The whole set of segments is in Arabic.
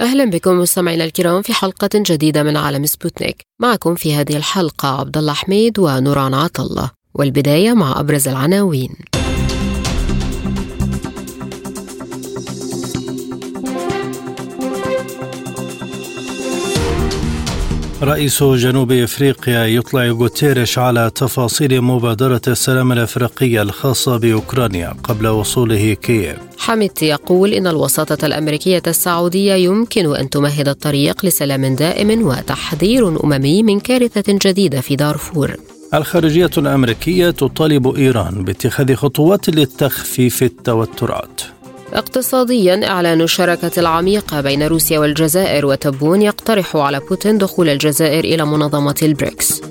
أهلا بكم مستمعينا الكرام في حلقة جديدة من عالم سبوتنيك. معكم في هذه الحلقة عبد الله حميد ونوران عطا الله والبداية مع أبرز العناوين. رئيس جنوب إفريقيا يطلع غوتيريش على تفاصيل مبادرة السلام الافريقيه الخاصة بأوكرانيا قبل وصوله كييف. حميدتي يقول إن الوساطة الأمريكية السعودية يمكن أن تمهد الطريق لسلام دائم وتحذير أممي من كارثة جديدة في دارفور. الخارجية الأمريكية تطالب إيران باتخاذ خطوات لتخفيف التوترات. اقتصاديا إعلان الشراكة العميقة بين روسيا والجزائر وتبون يقترح على بوتين دخول الجزائر إلى منظمة البريكس.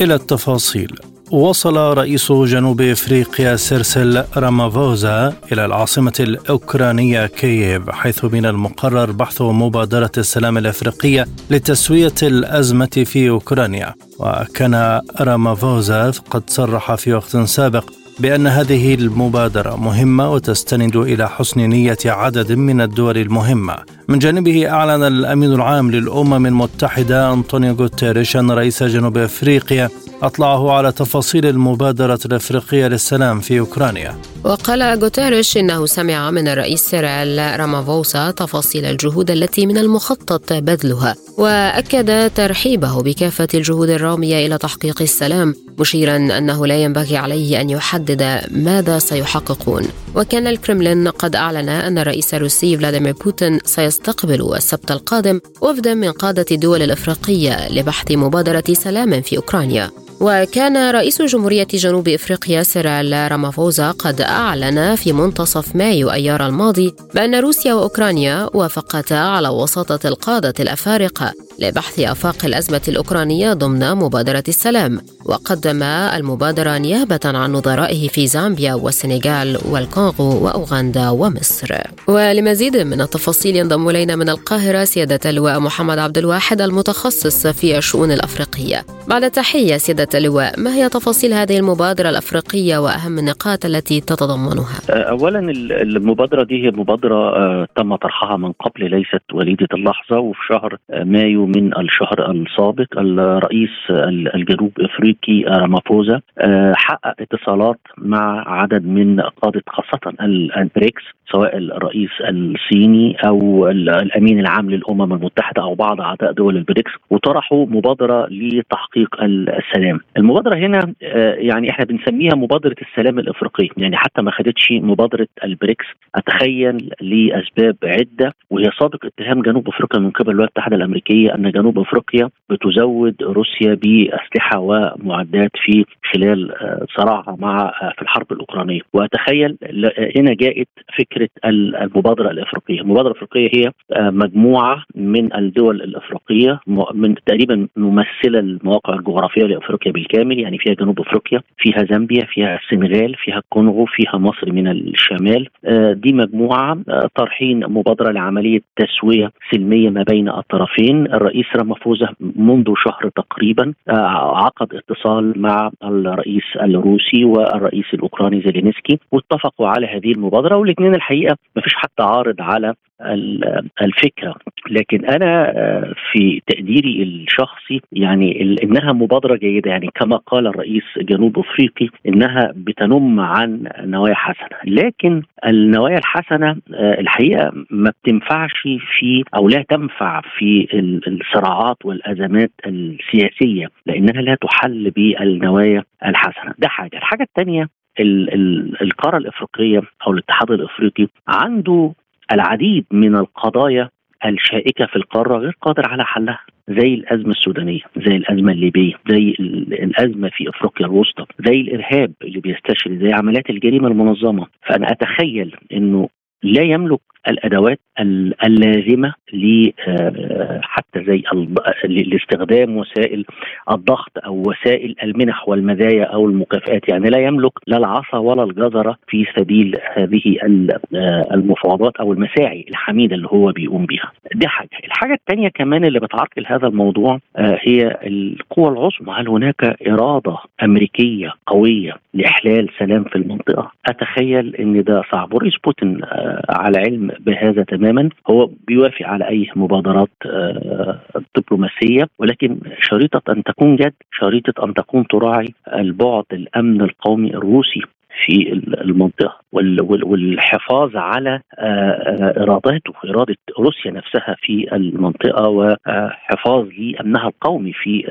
إلى التفاصيل. وصل رئيس جنوب إفريقيا سيرسل رامافوزا إلى العاصمة الأوكرانية كييف حيث من المقرر بحث مبادرة السلام الإفريقية لتسوية الأزمة في أوكرانيا وكان رامافوزا قد صرح في وقت سابق بأن هذه المبادرة مهمة وتستند إلى حسن نية عدد من الدول المهمة. من جانبه أعلن الأمين العام للأمم المتحدة أنطونيو غوتيريش أن رئيس جنوب أفريقيا أطلعه على تفاصيل المبادرة الأفريقية للسلام في أوكرانيا. وقال غوتيريش إنه سمع من الرئيس سيريل رامافوسا تفاصيل الجهود التي من المخطط بذلها وأكد ترحيبه بكافة الجهود الرامية إلى تحقيق السلام مشيرا أنه لا ينبغي عليه أن يحدد ماذا سيحققون. وكان الكرملين قد أعلن أن الرئيس الروسي فلاديمير بوتين سيستقبل السبت القادم وفدا من قادة الدول الإفريقية لبحث مبادرة سلام في أوكرانيا. وكان رئيس جمهورية جنوب إفريقيا سيرال رامافوزا قد أعلن في منتصف مايو أيار الماضي بأن روسيا وأوكرانيا وافقتا على وساطة القادة الأفارقة لبحث آفاق الأزمة الأوكرانية ضمن مبادرة السلام وقدم المبادرة نيابة عن نظرائه في زامبيا والسنغال والكونغو وأوغندا ومصر. ولمزيد من التفاصيل ينضم إلينا من القاهرة سيادة اللواء محمد عبد الواحد المتخصص في الشؤون الأفريقية. بعد تحية سيادة اللواء ما هي تفاصيل هذه المبادرة الأفريقية وأهم النقاط التي تتضمنها؟ أولا المبادرة دي هي مبادرة تم طرحها من قبل ليست وليدة اللحظة وفي شهر مايو من الشهر السابق الرئيس الجنوب أفريقي رامافوزا حقق اتصالات مع عدد من قادة خاصة البريكس سواء الرئيس الصيني أو الأمين العام للأمم المتحدة أو بعض أعضاء دول البريكس وطرحوا مبادرة لتحقيق السلام. المبادرة هنا يعني إحنا بنسميها مبادرة السلام الافريقيه، يعني حتى ما خدتش مبادرة البريكس أتخيل لأسباب عدة وهي سابق اتهام جنوب أفريقيا من قبل الولايات المتحدة الأمريكية أن جنوب أفريقيا بتزود روسيا بأسلحة ومعدات في خلال صراعها مع في الحرب الأوكرانية، وأتخيل هنا جاءت فكرة المبادرة الأفريقية، المبادرة الأفريقية هي مجموعة من الدول الأفريقية من تقريبا ممثلة المواقع الجغرافية لأفريقيا بالكامل يعني فيها جنوب أفريقيا، فيها زامبيا، فيها السنغال، فيها الكونغو، فيها مصر من الشمال، دي مجموعة طرحين مبادرة لعملية تسوية سلمية ما بين الطرفين، الرئيس رامافوزا منذ شهر تقريبا. عقد اتصال مع الرئيس الروسي والرئيس الأوكراني زيلينسكي واتفقوا على هذه المبادرة. والاثنين الحقيقة ما فيش حتى عارض على الفكرة. لكن أنا في تقديري الشخصي يعني إنها مبادرة جيدة يعني كما قال الرئيس جنوب أفريقي إنها بتنم عن نوايا حسنة. لكن النوايا الحسنة الحقيقة ما بتنفعش في أو لا تنفع في الصراعات والأزمات السياسية لأنها لا تحل بالنوايا الحسنة. ده حاجة. الحاجة الثانية القارة الإفريقية أو الاتحاد الإفريقي عنده العديد من القضايا الشائكة في القارة غير قادر على حلها زي الأزمة السودانية، زي الأزمة الليبية، زي الأزمة في إفريقيا الوسطى، زي الإرهاب اللي بيستشري، زي عمليات الجريمة المنظمة، فأنا أتخيل إنه لا يملك الأدوات اللازمة ل حتى زي لاستخدام وسائل الضغط أو وسائل المنح والمزايا أو المكافئات يعني لا يملك لا العصا ولا الجزرة في سبيل هذه المفاوضات أو المساعي الحميدة اللي هو بيقوم بها دي حاجة. الحاجة الثانية كمان اللي بتعرقل هذا الموضوع هي القوى العظمى. هل هناك إرادة أمريكية قوية لإحلال سلام في المنطقة؟ أتخيل إن ده صعب. بوريس بوتين على علم بهذا تماما. هو بيوافق على أي مبادرات دبلوماسية ولكن شريطة أن تكون جد شريطة أن تكون تراعي البعد الأمن القومي الروسي. في المنطقة والحفاظ على إراداته إرادة روسيا نفسها في المنطقة وحفاظ لامنها القومي في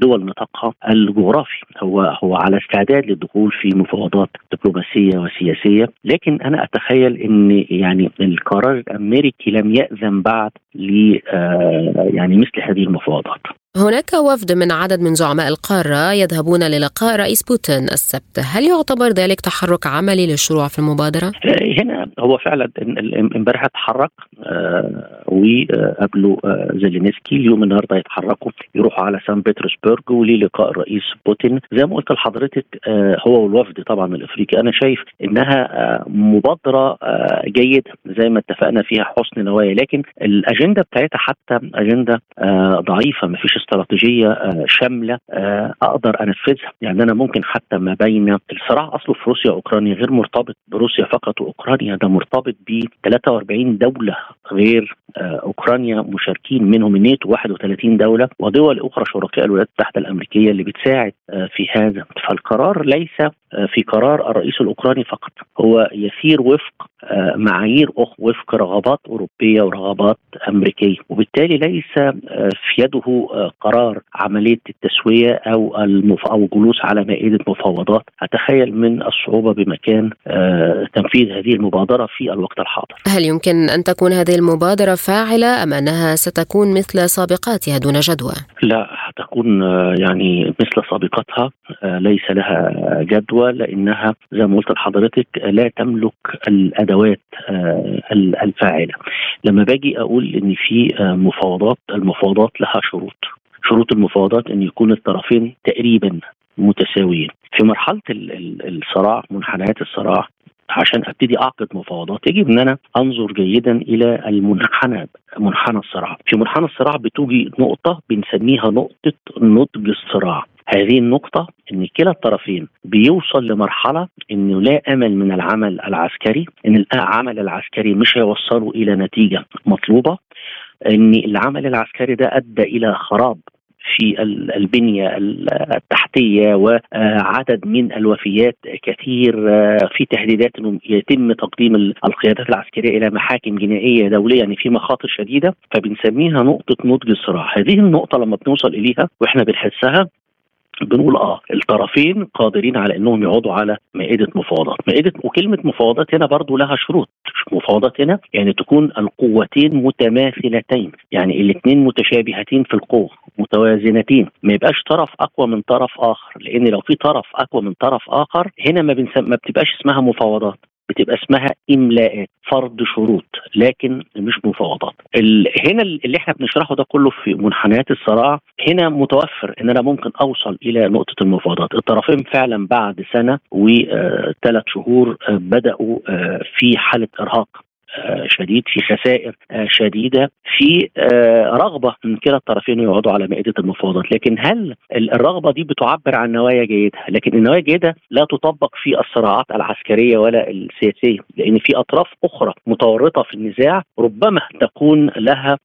دول نطاقها الجغرافي. هو هو على استعداد للدخول في مفاوضات دبلوماسية وسياسية. لكن أنا أتخيل إن يعني القرار الأمريكي لم يأذن بعد ل يعني مثل هذه المفاوضات. هناك وفد من عدد من زعماء القارة يذهبون للقاء رئيس بوتين السبت. هل يعتبر ذلك تحرك عملي للشروع في المبادرة؟ هنا هو فعلا امبارح اتحرك وقابلوا زيلينسكي اليوم النهارده يتحركوا يروحوا على سان بطرسبرج وللقاء الرئيس بوتين. زي ما قلت لحضرتك هو والوفد طبعا الافريقي أنا شايف إنها مبادرة جيدة زي ما اتفقنا فيها حسن نوايا لكن الأجندة بتاعتها حتى أجندة ضعيفة ما فيش استراتيجية شاملة أقدر أنفذها. يعني أنا ممكن حتى ما بين الصراع أصله في روسيا وأوكرانيا غير مرتبط بروسيا فقط وأوكرانيا ده مرتبط ب 43 دولة غير أوكرانيا مشاركين منهم الناتو 31 دولة ودول أخرى شركاء الولايات المتحده الأمريكية اللي بتساعد في هذا. فالقرار ليس في قرار الرئيس الأوكراني فقط. هو يسير وفق معايير أخ وفق رغبات أوروبية ورغبات أمريكية. وبالتالي ليس في يده قرار عملية التسوية أو المف... أو جلوس على مائدة مفاوضات. أتخيل من الصعوبة بمكان تنفيذ هذه المبادرة في الوقت الحاضر. هل يمكن أن تكون هذه المبادرة فاعلة أم أنها ستكون مثل سابقاتها دون جدوى؟ لا هتكون يعني مثل سابقتها ليس لها جدوى لأنها زي ما قلت لحضرتك لا تملك الأدوات الفاعلة. لما باجي أقول إن في مفاوضات المفاوضات لها شروط. شروط المفاوضات إن يكون الطرفين تقريبا متساويين. في مرحلة الصراع منحنيات الصراع عشان ابتدي اعقد مفاوضات يجب ان أنا انظر جيدا إلى المنحنى منحنى الصراع. في منحنى الصراع بتوجي نقطة بنسميها نقطة نضج الصراع. هذه النقطة أن كلا الطرفين بيوصل لمرحلة أنه لا أمل من العمل العسكري أن العمل العسكري مش هيوصله إلى نتيجة مطلوبة أن العمل العسكري ده أدى إلى خراب في البنية التحتية وعدد من الوفيات كثير في تهديدات إنه يتم تقديم القيادات العسكرية إلى محاكم جنائية دوليه يعني في مخاطر شديدة فبنسميها نقطة نضج الصراع. هذه النقطة لما بنوصل إليها وإحنا بنحسها بنقول آه الطرفين قادرين على إنهم يقعدوا على مائدة مفاوضات، مائدة وكلمة مفاوضات هنا برضو لها شروط، مفاوضات هنا يعني تكون القوتين متماثلتين، يعني الاثنين متشابهتين في القوة، متوازنتين، ما يبقاش طرف أقوى من طرف آخر، لأن لو في طرف أقوى من طرف آخر هنا ما بنسم... ما بتبقاش اسمها مفاوضات، بتبقى اسمها املاءات فرض شروط لكن مش مفاوضات. ال... هنا اللي إحنا بنشرحه ده كله في منحنيات الصراع هنا متوفر إن أنا ممكن أوصل إلى نقطة المفاوضات. الطرفين فعلا بعد سنة وثلاث شهور بدأوا في حالة إرهاق شديد في خسائر شديدة في رغبة من كلا الطرفين يقعدوا على مائدة المفاوضات. لكن هل الرغبة دي بتعبر عن نوايا جيدة؟ لكن النوايا الجيدة لا تطبق في الصراعات العسكرية ولا السياسية لأن في أطراف أخرى متورطة في النزاع ربما تكون لها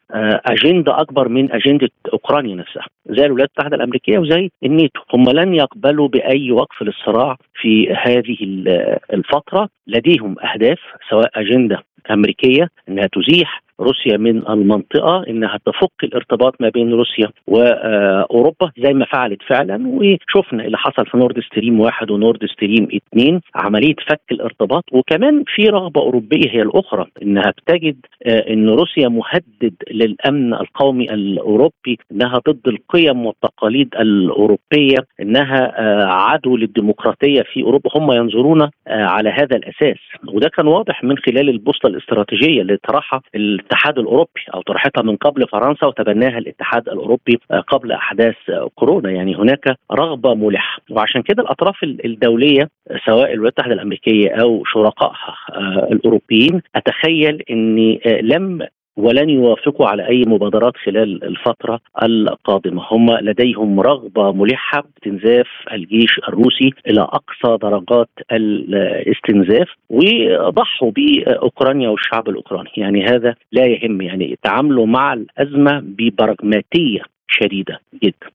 أجندة أكبر من أجندة أوكرانيا نفسها. زي الولايات المتحدة الأمريكية وزي الناتو. هم لن يقبلوا بأي وقف للصراع في هذه الفترة. لديهم أهداف سواء أجندة أمريكية إنها تزيح روسيا من المنطقة إنها تفك الارتباط ما بين روسيا وأوروبا زي ما فعلت فعلا وشفنا اللي حصل في نورد ستريم واحد ونورد ستريم اثنين عملية فك الارتباط. وكمان في رغبة أوروبية هي الأخرى إنها بتجد إن روسيا مهدد للأمن القومي الأوروبي إنها ضد القيم والتقاليد الأوروبية إنها عدو للديمقراطية في أوروبا. هم ينظرون على هذا الأساس. وده كان واضح من خلال البوصلة الاستراتيجية اللي طرحها الاتحاد الأوروبي أو طرحتها من قبل فرنسا وتبناها الاتحاد الأوروبي قبل أحداث كورونا. يعني هناك رغبة ملحة. وعشان كده الأطراف الدولية سواء الولايات المتحده الأمريكية أو شركائها الأوروبيين أتخيل ان لم ولن يوافقوا على أي مبادرات خلال الفترة القادمة، هم لديهم رغبة ملحة باستنزاف الجيش الروسي إلى أقصى درجات الاستنزاف وضحوا بأوكرانيا والشعب الأوكراني، يعني هذا لا يهم يعني تعاملوا مع الأزمة ببراغماتية شديدة جدا.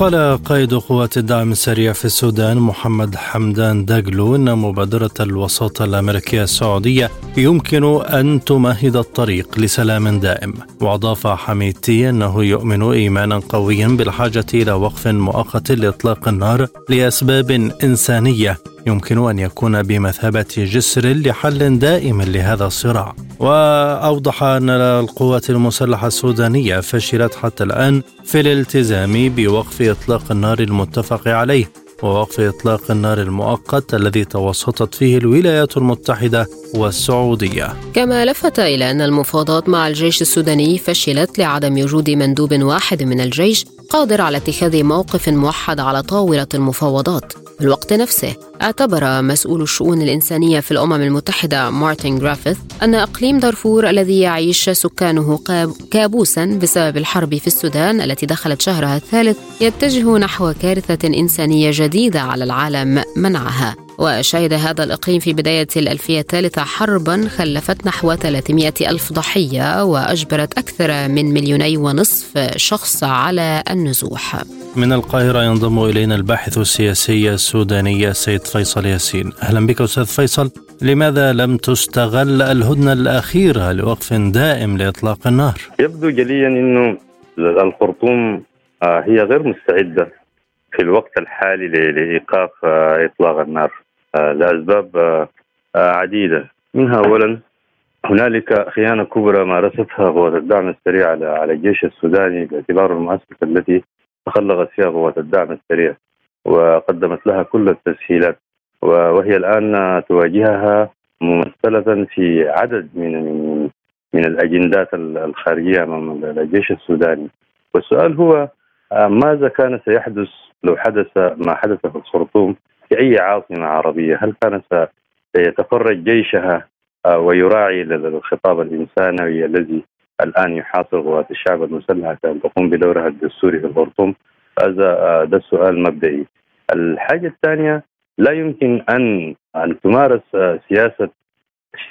قال قائد قوات الدعم السريع في السودان محمد حمدان داغلو إن مبادرة الوساطة الأمريكية السعودية يمكن أن تمهد الطريق لسلام دائم. وأضاف حميدتي إنه يؤمن إيمانا قويا بالحاجة إلى وقف مؤقت لإطلاق النار لأسباب إنسانية يمكن أن يكون بمثابة جسر لحل دائم لهذا الصراع وأوضح أن القوات المسلحة السودانية فشلت حتى الآن في الالتزام بوقف إطلاق النار المتفق عليه ووقف إطلاق النار المؤقت الذي توسطت فيه الولايات المتحدة والسعودية. كما لفت إلى أن المفاوضات مع الجيش السوداني فشلت لعدم وجود مندوب واحد من الجيش قادر على اتخاذ موقف موحد على طاولة المفاوضات. الوقت نفسه اعتبر مسؤول الشؤون الإنسانية في الأمم المتحدة مارتن جريفيث أن إقليم دارفور الذي يعيش سكانه كابوسا بسبب الحرب في السودان التي دخلت شهرها الثالث يتجه نحو كارثة إنسانية جديدة على العالم منعها. وشهد هذا الإقليم في بداية الألفية الثالثة حربا خلفت نحو 300 ألف ضحية وأجبرت أكثر من مليوني ونصف شخص على النزوح. من القاهرة ينضم إلينا الباحث السياسي السوداني السيد فيصل ياسين. أهلا بك أستاذ فيصل. لماذا لم تستغل الهدنة الأخيرة لوقف دائم لإطلاق النار؟ يبدو جليا أنه الخرطوم هي غير مستعدة في الوقت الحالي لإيقاف إطلاق النار لأسباب عديدة. منها أولا هنالك خيانة كبرى مارستها قوات الدعم السريع على على الجيش السوداني باعتباره المؤسسة التي تخلصت فيها قوات الدعم السريع وقدمت لها كل التسهيلات. وهي الآن تواجهها ممثلة في عدد من من من الأجندات الخارجية أمام الجيش السوداني. والسؤال هو ماذا كان سيحدث لو حدث ما حدث في الخرطوم في أي عاصمة عربية؟ هل كان سيتفرج جيشها ويراعي الخطاب الإنسانوي الذي الآن يحاصر قوات الشعب المسلحة أن تقوم بدورها الدستوري في الخرطوم؟ هذا ده السؤال مبدئي. الحاجة الثانية لا يمكن أن أن تمارس سياسة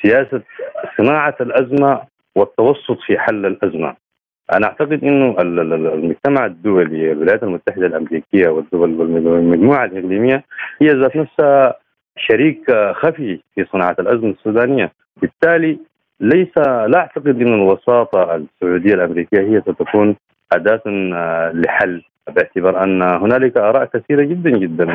سياسة صناعة الأزمة والتوسط في حل الأزمة. أنا أعتقد أنه المجتمع الدولي الولايات المتحدة الأمريكية والدول والمجموعة الإقليمية هي ذات نفسها شريك خفي في صناعة الأزمة السودانية. بالتالي ليس لا أعتقد أن الوساطة السعودية الأمريكية هي ستكون أداة لحل باعتبار أن هنالك آراء كثيرة جدا جدا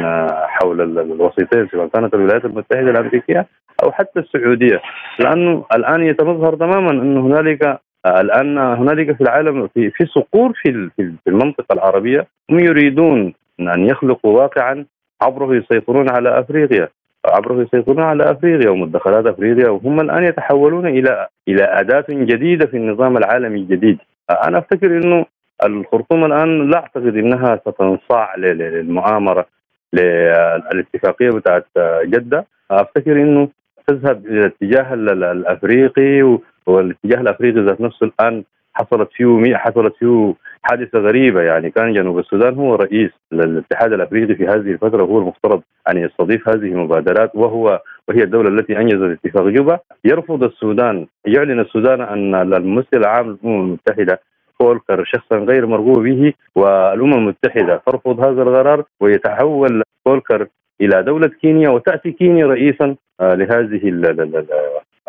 حول الوسيطين سواء كانت الولايات المتحدة الأمريكية أو حتى السعودية. لأنه الآن يتمظهر تماما أن هنالك الآن هنالك في العالم في في صقور في في المنطقة العربية هم يريدون أن يخلقوا واقعا عبره يسيطرون على أفريقيا. عبره يسيطرون على أفريقيا ومدخلات أفريقيا وهم الآن يتحولون إلى إلى أداة جديدة في النظام العالمي الجديد. أنا أفتكر إنه الخرطوم الآن لا أعتقد إنها ستنصاع للمؤامرة للاتفاقيه بتاعت جدة. أفتكر إنه تذهب إلى الاتجاه الأفريقي والاتجاه الأفريقي ذات نفسه الآن حصلت فيه حصلت فيه حادثة غريبة يعني. كان جنوب السودان هو رئيس الاتحاد الأفريقي في هذه الفترة وهو المفترض أن يستضيف هذه المبادرات وهو وهي الدولة التي أنجزت اتفاق جوبا. يرفض السودان يعلن السودان أن الممثل العام للأمم المتحدة فولكر شخصا غير مرغوب به والأمم المتحدة ترفض هذا القرار ويتحول فولكر إلى دولة كينيا وتأتي كينيا رئيسا آه، لهذه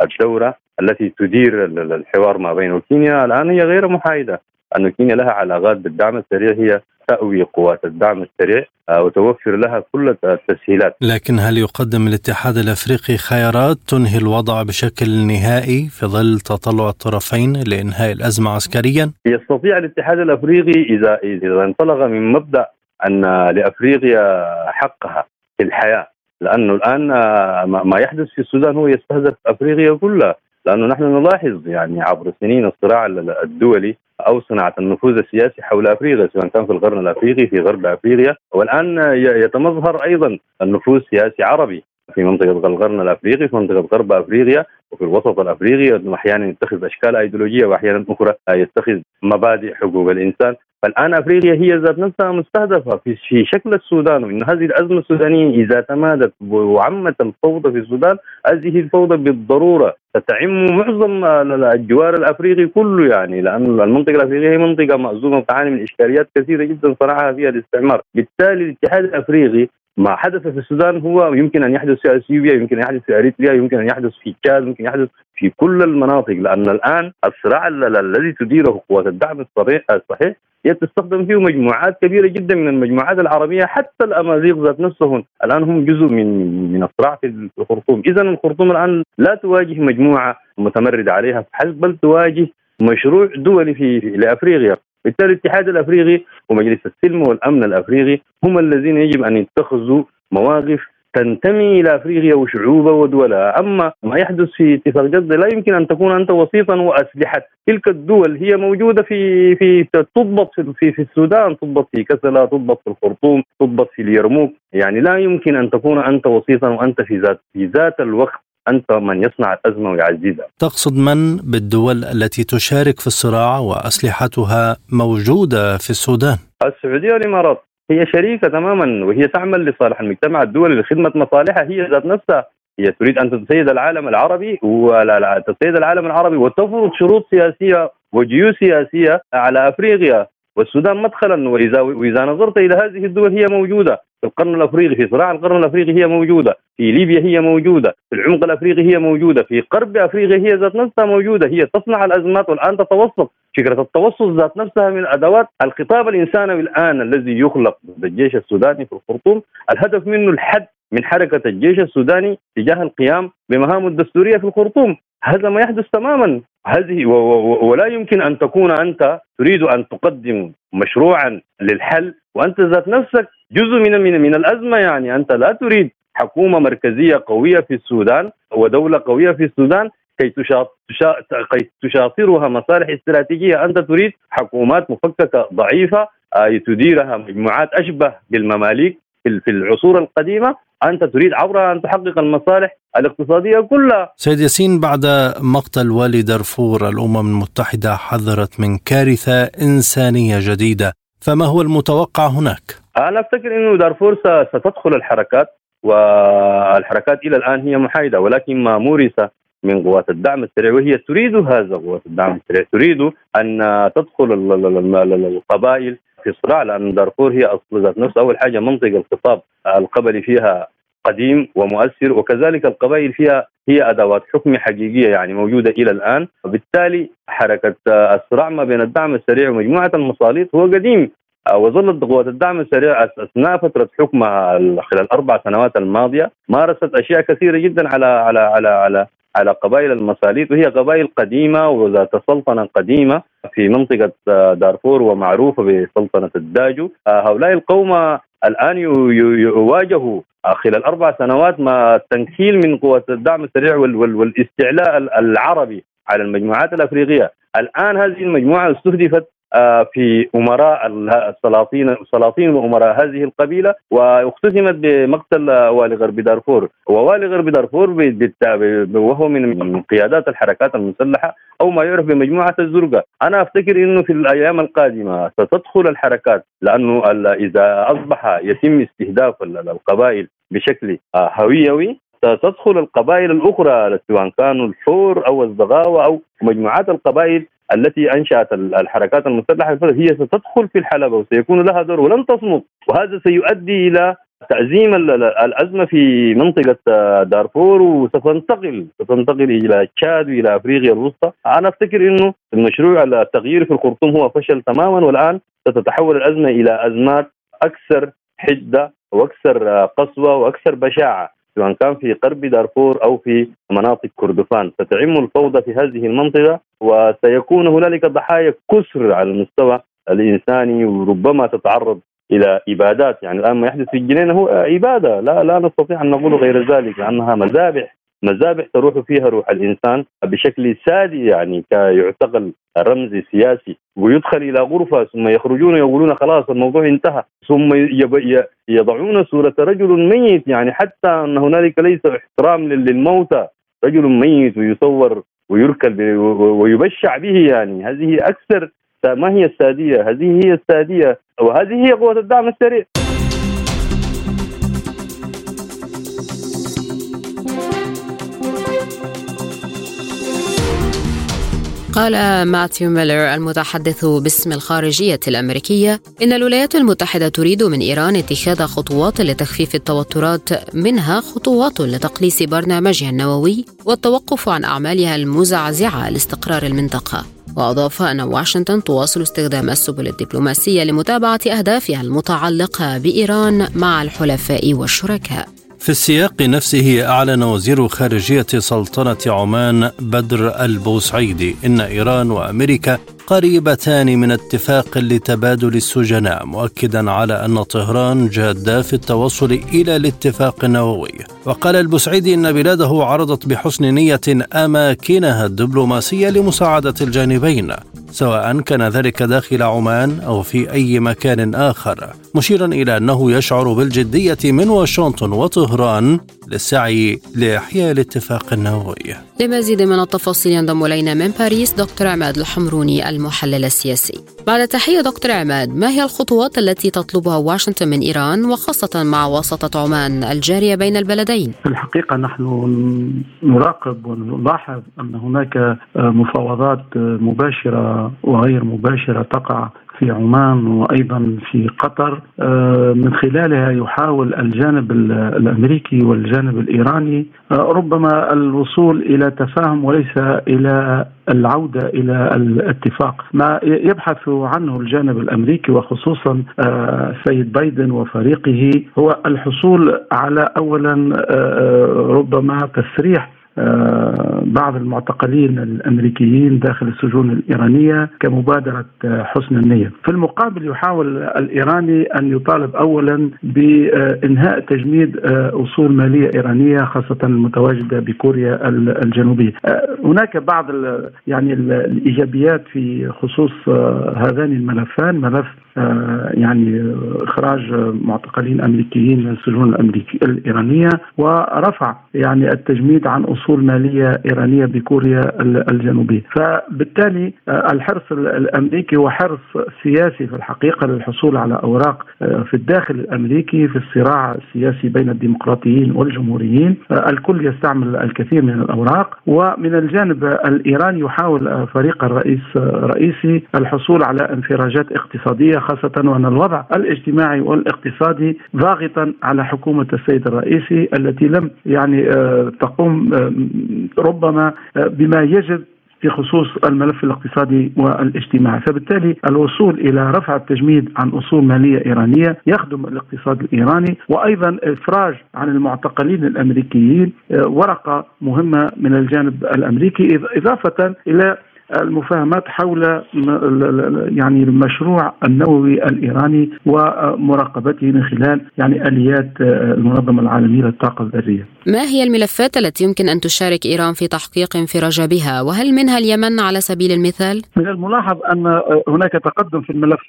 الدورة التي تدير الحوار ما بين كينيا. الآن هي غير محايدة أن كينيا لها علاقات بالدعم السريع هي تأوي قوات الدعم السريع آه، وتوفر لها كل التسهيلات. لكن هل يقدم الاتحاد الأفريقي خيارات تنهي الوضع بشكل نهائي في ظل تطلع الطرفين لإنهاء الأزمة عسكريا؟ يستطيع الاتحاد الأفريقي اذا إذا انطلق من مبدأ أن لأفريقيا حقها. الحياة. لأنه الآن آه، ما يحدث في السودان هو يستهدف أفريقيا كلها. لأنه نحن نلاحظ يعني عبر سنين الصراع الدولي أو صناعة النفوذ السياسي حول أفريقيا سواء كان في القرن الأفريقي في غرب أفريقيا. والآن يتمظهر أيضا النفوذ السياسي عربي. في منطقة القرن الافريقي في منطقة غرب أفريقيا وفي الوسط الأفريقي أحيانا يتخذ أشكال ايديولوجيه وأحيانا أخرى يتخذ مبادئ حقوق الإنسان. فالان أفريقيا هي ذات نفسها مستهدفة في في شكل السودان وإن هذه الأزمة السودانية إذا تمادت وعمت الفوضى في السودان هذه الفوضى بالضرورة ستعم معظم الجوار الأفريقي كله يعني لأن المنطقة الأفريقية هي منطقة مأزومة وتعاني من إشكاليات كثيرة جدا صنعها فيها الاستعمار، بالتالي الاتحاد الأفريقي ما حدث في السودان هو يمكن أن يحدث في أثيوبيا يمكن أن يحدث في أريتريا يمكن أن يحدث في تشاد يمكن يحدث في كل المناطق. لأن الآن الصراع الذي تديره قوات الدعم الصحيح هي تستخدم فيه مجموعات كبيرة جدا من المجموعات العربية حتى الأمازيغ ذات نفسهم الآن هم جزء من من الصراع في الخرطوم، اذا الخرطوم الآن لا تواجه مجموعة متمردة عليها فحسب بل تواجه مشروع دولي في لأفريقيا. بالتالي الاتحاد الأفريقي ومجلس السلم والأمن الأفريقي هم الذين يجب أن يتخذوا مواقف تنتمي إلى أفريقيا وشعوبها ودولها، أما ما يحدث في اتفاق جدة لا يمكن أن تكون أنت وسيطا وأسلحة. تلك الدول هي موجودة في في تضبط في, في, السودان، تضبط في كسلا، تضبط في الخرطوم، تضبط في اليرموك، يعني لا يمكن أن تكون أنت وسيطا وأنت في ذات في ذات الوقت. أنت من يصنع الأزمة ويعززها. تقصد من بالدول التي تشارك في الصراع وأسلحتها موجودة في السودان؟ السعودية والإمارات هي شريكة تماما وهي تعمل لصالح المجتمع الدولي لخدمه مصالحها هي ذات نفسها هي تريد أن تتسيد العالم العربي ولا تتسيد العالم العربي وتفرض شروط سياسية وجيوش سياسية على أفريقيا والسودان مدخلا وإذا وإذا نظرت إلى هذه الدول هي موجودة في القرن الأفريقي في صراع القرن الأفريقي هي موجودة في ليبيا هي موجودة في العمق الأفريقي هي موجودة في غرب أفريقيا هي ذات نفسها موجودة هي تصنع الأزمات والآن تتوسط فكرة التوسط ذات نفسها من أدوات الخطاب الانسانوي الآن الذي يخلق ضد الجيش السوداني في الخرطوم. الهدف منه الحد من حركة الجيش السوداني تجاه القيام بمهامه الدستورية في الخرطوم. هذا ما يحدث تماما. هذه ولا يمكن أن تكون أنت تريد أن تقدم مشروعا للحل وأنت ذات نفسك جزء من من من الأزمة يعني. أنت لا تريد حكومة مركزية قوية في السودان ودولة قوية في السودان كي تشاطرها مصالح استراتيجية. أنت تريد حكومات مفككة ضعيفة آه، تديرها مجموعات أشبه بالمماليك في العصور القديمة. أنت تريد عبرها أن تحقق المصالح الاقتصادية كلها. سيد ياسين بعد مقتل والي دارفور الأمم المتحدة حذرت من كارثة إنسانية جديدة، فما هو المتوقع هناك؟ أنا أفتكر إنه دارفور ستدخل الحركات والحركات إلى الآن هي محايدة ولكن ما مورس من قوات الدعم السريع وهي تريد هذا قوات الدعم السريع تريد أن تدخل القبائل في الصراع لأن دارفور هي أصل ذات نفس أول حاجة منطقة الخطاب القبلي فيها قديم ومؤثر وكذلك القبائل فيها هي أدوات حكم حقيقية يعني موجودة إلى الآن. وبالتالي حركة الصراع ما بين الدعم السريع ومجموعة المصاليط هو قديم. وظلت قوات الدعم السريع أثناء فترة حكمها خلال الاربع سنوات الماضية مارست أشياء كثيرة جدا على على على على على قبائل المصاليط وهي قبائل قديمة وذات سلطنة قديمة في منطقة دارفور ومعروفة بسلطنة الداجو. هؤلاء القوم الآن يواجهوا خلال أربع سنوات ما التنكيل من قوات الدعم السريع والاستعلاء العربي على المجموعات الأفريقية. الآن هذه المجموعة استهدفت في أمراء السلاطين سلاطين وأمراء هذه القبيلة واختتمت بمقتل والي غرب دارفور ووالي غرب دارفور وهو من قيادات الحركات المسلحة أو ما يعرف بمجموعة الزرقاء. أنا أفتكر إنه في الأيام القادمة ستدخل الحركات لأنه إذا أصبح يتم استهداف القبائل بشكل آه، هويوي ستدخل القبائل الأخرى سواء كانوا الحور أو الزغاوة أو مجموعات القبائل التي أنشأت الحركات المسلحه هي ستدخل في الحلبة وسيكون لها دور ولن تصمت وهذا سيؤدي إلى تعزيم الأزمة في منطقة دارفور وستنتقل ستنتقل إلى تشاد وإلى أفريقيا الوسطى، أنا أفتكر إنه المشروع التغيير في الخرطوم هو فشل تماما والآن ستتحول الأزمة إلى أزمات أكثر حدة وأكثر قسوة وأكثر بشاعة. سواء كان في غرب دارفور أو في مناطق كردفان. ستعم الفوضى في هذه المنطقة وسيكون هنالك ضحايا كسر على المستوى الإنساني وربما تتعرض إلى إبادات. يعني الآن ما يحدث في الجنين هو عباده لا لا نستطيع أن نقول غير ذلك لأنها مذابح مذابح تروح فيها روح الإنسان بشكل سادي يعني كيعتقل رمزي سياسي ويدخل إلى غرفة ثم يخرجون يقولون خلاص الموضوع انتهى ثم يضعون صورة رجل ميت يعني حتى أن هنالك ليس احترام للموتى رجل ميت ويصور ويركل ويبشع به يعني هذه أكثر ما هي السادية؟ هذه هي السادية وهذه هي قوة الدعم السريع. قال ماثيو ميلر المتحدث باسم الخارجية الأمريكية إن الولايات المتحدة تريد من إيران اتخاذ خطوات لتخفيف التوترات منها خطوات لتقليص برنامجها النووي والتوقف عن أعمالها المزعزعة لاستقرار المنطقة. وأضاف أن واشنطن تواصل استخدام السبل الدبلوماسية لمتابعة أهدافها المتعلقة بإيران مع الحلفاء والشركاء. في السياق نفسه أعلن وزير خارجية سلطنة عمان بدر البوسعيدي إن إيران وأمريكا قريبتان من اتفاق لتبادل السجناء مؤكدا على أن طهران جادة في التوصل إلى الاتفاق النووي. وقال البسعيدي إن بلاده عرضت بحسن نية أماكنها الدبلوماسية لمساعدة الجانبين سواء كان ذلك داخل عمان أو في أي مكان آخر مشيرا إلى أنه يشعر بالجدية من واشنطن وطهران للسعي لإحياء الاتفاق النووي. لمزيد من التفاصيل ينضم إلينا من باريس دكتور عماد الحمروني المحلل السياسي. بعد تحية دكتور عماد، ما هي الخطوات التي تطلبها واشنطن من إيران وخاصة مع وسطه عمان الجارية بين البلدين؟ في الحقيقة نحن نراقب ونلاحظ أن هناك مفاوضات مباشرة وغير مباشرة تقع في عمان وأيضا في قطر آه، من خلالها يحاول الجانب الأمريكي والجانب الإيراني آه، ربما الوصول إلى تفاهم وليس إلى العودة إلى الاتفاق. ما يبحث عنه الجانب الأمريكي وخصوصا السيد آه، بايدن وفريقه هو الحصول على اولا ربما تسريح بعض المعتقلين الأمريكيين داخل السجون الإيرانية كمبادرة آه، حسن النية. في المقابل يحاول الإيراني أن يطالب اولا بإنهاء تجميد آه، أصول مالية إيرانية خاصة المتواجدة بكوريا الجنوبية. هناك بعض يعني الإيجابيات في خصوص هذان الملفان ملف يعني إخراج معتقلين أمريكيين من السجون الامريكي الإيرانية ورفع يعني التجميد عن أصول مالية إيرانية بكوريا الجنوبية، فبالتالي آه، الحرص الأمريكي هو حرص سياسي في الحقيقة للحصول على أوراق آه، في الداخل الأمريكي في الصراع السياسي بين الديمقراطيين والجمهوريين، آه، الكل يستعمل الكثير من الأوراق ومن الجانب الإيراني يحاول فريق الرئيس الرئيسي الحصول على انفراجات اقتصادية خاصة وأن الوضع الاجتماعي والاقتصادي ضاغطا على حكومة السيد الرئيسي التي لم يعني تقوم ربما بما يجب في خصوص الملف الاقتصادي والاجتماعي. فبالتالي الوصول إلى رفع التجميد عن أصول مالية إيرانية يخدم الاقتصاد الإيراني وأيضا إفراج عن المعتقلين الأمريكيين ورقة مهمة من الجانب الأمريكي إضافة إلى المفاهمات حول يعني المشروع النووي الإيراني ومراقبته من خلال يعني آليات المنظمة العالمية للطاقة الذرية. ما هي الملفات التي يمكن أن تشارك إيران في تحقيق انفراج بها وهل منها اليمن على سبيل المثال؟ من الملاحظ أن هناك تقدم في الملف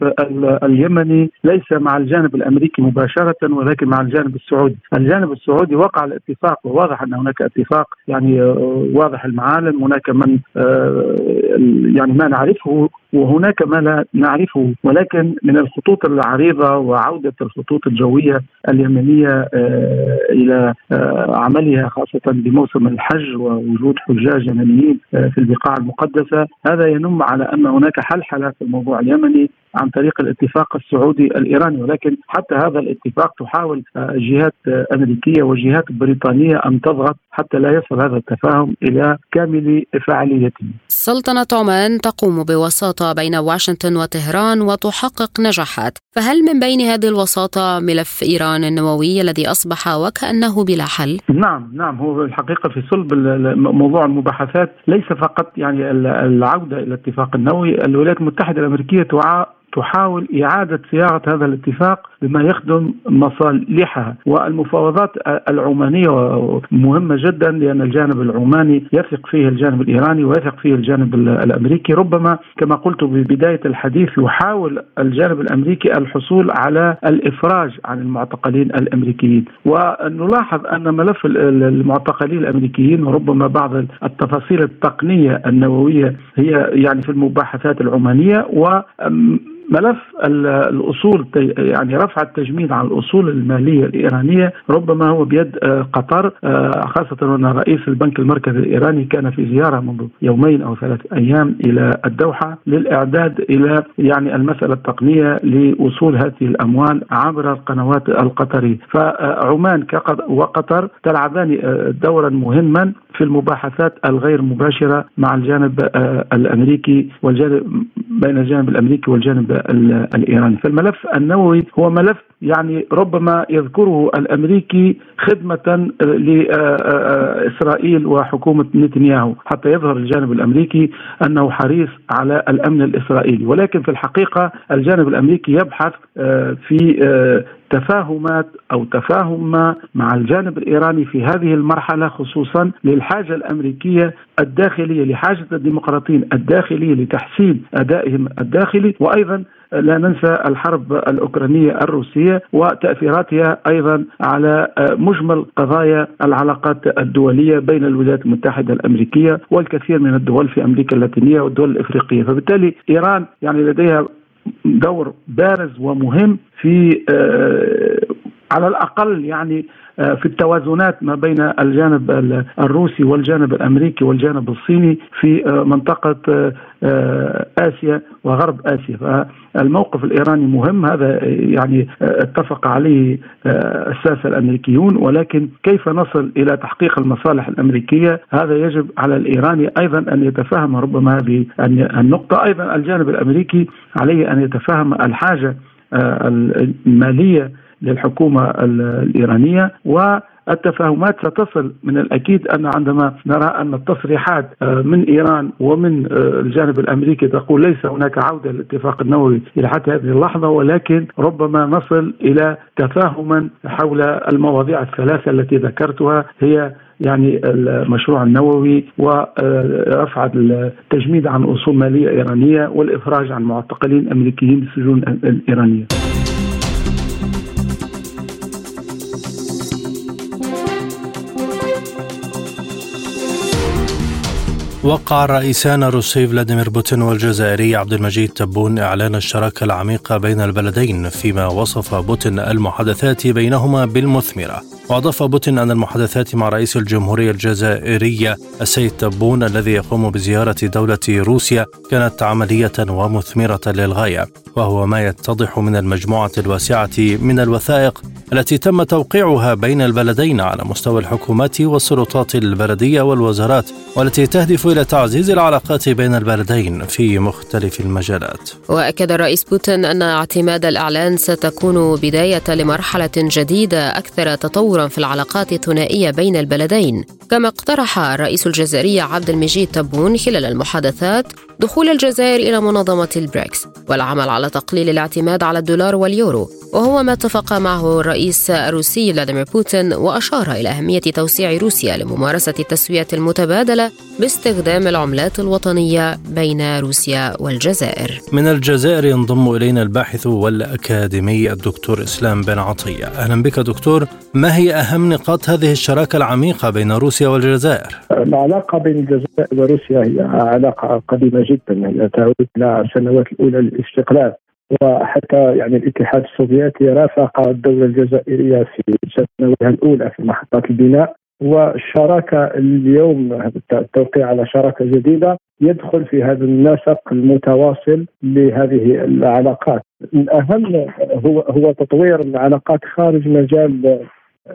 اليمني ليس مع الجانب الأمريكي مباشرة ولكن مع الجانب السعودي، الجانب السعودي وقع الاتفاق وواضح أن هناك اتفاق يعني واضح المعالم، هناك من يعني ما نعرفه وهناك ما لا نعرفه ولكن من الخطوط العريضة وعودة الخطوط الجوية اليمنية إلى عملها خاصة بموسم الحج ووجود حجاج يمنيين في البقاع المقدسة هذا ينم على أن هناك حلحلة في الموضوع اليمني عن طريق الاتفاق السعودي الإيراني ولكن حتى هذا الاتفاق تحاول جهات أمريكية وجهات بريطانية أن تضغط حتى لا يصل هذا التفاهم إلى كامل فاعليته. سلطنة عمان تقوم بوساطة بين واشنطن وطهران وتحقق نجاحات، فهل من بين هذه الوساطة ملف إيران النووي الذي أصبح وكأنه بلا حل؟ نعم نعم. هو الحقيقة في صلب موضوع المباحثات ليس فقط يعني العودة إلى الاتفاق النووي، الولايات المتحدة الأمريكية تحاول إعادة صياغة هذا الاتفاق بما يخدم مصالحها والمفاوضات العمانية مهمة جدا لأن الجانب العماني يثق فيه الجانب الإيراني ويثق فيه الجانب الأمريكي. ربما كما قلت ببداية الحديث يحاول الجانب الأمريكي الحصول على الإفراج عن المعتقلين الأمريكيين. ونلاحظ أن ملف المعتقلين الأمريكيين وربما بعض التفاصيل التقنية النووية هي يعني في المباحثات العمانية و ملف الأصول يعني رفع التجميد عن الأصول المالية الإيرانية ربما هو بيد آه، قطر آه، خاصة ان رئيس البنك المركزي الإيراني كان في زيارة منذ يومين أو ثلاث أيام إلى الدوحة للإعداد إلى يعني المسألة التقنية لوصول هذه الأموال عبر القنوات القطرية. فعمان وقطر تلعبان آه، دورا مهما في المباحثات الغير مباشرة مع الجانب الأمريكي والجانب بين الجانب الأمريكي والجانب الإيراني، فالملف النووي هو ملف يعني ربما يذكره الأمريكي خدمة لاسرائيل وحكومة نتنياهو حتى يظهر الجانب الأمريكي أنه حريص على الأمن الإسرائيلي، ولكن في الحقيقة الجانب الأمريكي يبحث آه، في آه، تفاهمات أو تفاهم ما مع الجانب الإيراني في هذه المرحلة خصوصا للحاجة الأمريكية الداخلية لحاجة الديمقراطيين الداخلية لتحسين أدائهم الداخلي. وأيضا لا ننسى الحرب الأوكرانية الروسية وتأثيراتها أيضا على مجمل قضايا العلاقات الدولية بين الولايات المتحدة الأمريكية والكثير من الدول في أمريكا اللاتينية والدول الإفريقية، فبالتالي إيران يعني لديها دور بارز ومهم في آه، على الأقل يعني آه، في التوازنات ما بين الجانب الروسي والجانب الأمريكي والجانب الصيني في آه، منطقة آسيا وغرب آسيا. فالموقف الإيراني مهم هذا يعني اتفق عليه الساسه الأمريكيون. ولكن كيف نصل إلى تحقيق المصالح الأمريكية؟ هذا يجب على الإيراني أيضا أن يتفهم ربما هذه النقطة أيضا الجانب الأمريكي عليه أن يتفهم الحاجة المالية للحكومة الإيرانية و التفاهمات ستصل من الأكيد أن عندما نرى أن التصريحات آه، من إيران ومن آه، الجانب الأمريكي تقول ليس هناك عودة للاتفاق النووي إلى حتى هذه اللحظة ولكن ربما نصل إلى تفاهم حول المواضيع الثلاثة التي ذكرتها هي يعني المشروع النووي ورفع التجميد عن أصول مالية إيرانية والإفراج عن معتقلين أمريكيين بالسجون الإيرانية. وقع الرئيسان الروسي فلاديمير بوتين والجزائري عبد المجيد تبون إعلان الشراكة العميقة بين البلدين فيما وصف بوتين المحادثات بينهما بالمثمرة. وأضاف بوتين أن المحادثات مع رئيس الجمهورية الجزائرية السيد تبون الذي يقوم بزيارة دولة روسيا كانت عملية ومثمرة للغاية وهو ما يتضح من المجموعة الواسعة من الوثائق التي تم توقيعها بين البلدين على مستوى الحكومات والسلطات البلدية والوزارات والتي تهدف إلى تعزيز العلاقات بين البلدين في مختلف المجالات. وأكد الرئيس بوتين أن اعتماد الإعلان ستكون بداية لمرحلة جديدة أكثر تطورا في العلاقات الثنائية بين البلدين. كما اقترح الرئيس الجزائري عبد المجيد تبون خلال المحادثات دخول الجزائر إلى منظمة البريكس والعمل على تقليل الاعتماد على الدولار واليورو وهو ما اتفق معه الرئيس الروسي فلاديمير بوتين وأشار إلى أهمية توسيع روسيا لممارسة التسوية المتبادلة باستخدام العملات الوطنية بين روسيا والجزائر. من الجزائر ينضم إلينا الباحث والأكاديمي الدكتور إسلام بن عطية. أهلا بك دكتور. ما هي أهم نقاط هذه الشراكة العميقة بين روسيا روسيا والجزائر؟ العلاقة بين الجزائر وروسيا هي علاقة قديمة جدا هي تعود إلى السنوات الأولى للاستقلال. وحتى يعني الاتحاد السوفيتي رافق الدولة الجزائرية في سنواتها الأولى في محطات البناء. والشراكة اليوم التوقيع على شراكة جديدة يدخل في هذا النسق المتواصل لهذه العلاقات. الأهم هو هو تطوير العلاقات خارج مجال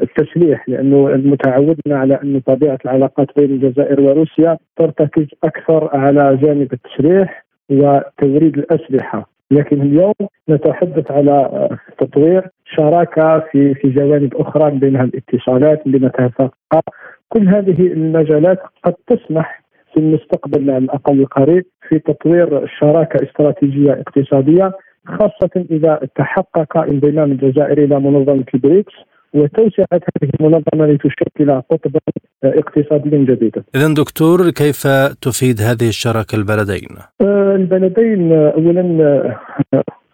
التسليح لأنه المتعودنا على أن طبيعة العلاقات بين الجزائر وروسيا ترتكز أكثر على جانب التسليح وتوريد الأسلحة. لكن اليوم نتحدث على تطوير شراكة في في جوانب أخرى بينها الاتصالات بينها الثقافه كل هذه المجالات قد تسمح في المستقبل على الأقل القريب في تطوير شراكة استراتيجية اقتصادية خاصة إذا تحقق انضمام الجزائر إلى منظمة البريكس. وتوسعه هذه المنظمة لتشكل قطبا اقتصاديا جديدا. اذا دكتور كيف تفيد هذه الشراكة البلدين؟ آه، البلدين اولا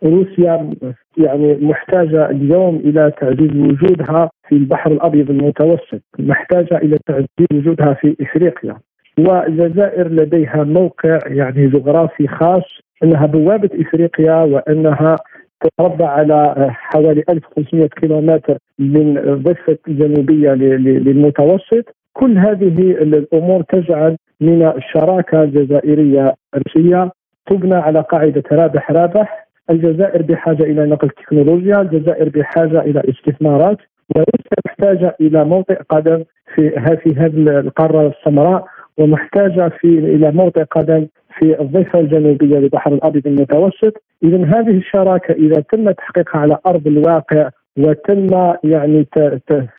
روسيا يعني محتاجة اليوم إلى تعزيز وجودها في البحر الأبيض المتوسط، محتاجة إلى تعزيز وجودها في إفريقيا. والجزائر لديها موقع يعني جغرافي خاص إنها بوابة إفريقيا وإنها تتربع على حوالي 1500 كيلومتر من الضفه الجنوبيه للمتوسط. كل هذه الأمور تجعل من الشراكة الجزائرية الروسيه تبنى على قاعدة رابح رابح. الجزائر بحاجة إلى نقل تكنولوجيا، الجزائر بحاجة إلى استثمارات وروسيا محتاجة إلى موطئ قدم في هذه القارة السمراء ومحتاجة في إلى موطئ قدم في الضفه الجنوبية للبحر الأبيض المتوسط، اذا هذه الشراكة إذا تم تحقيقها على أرض الواقع وتم يعني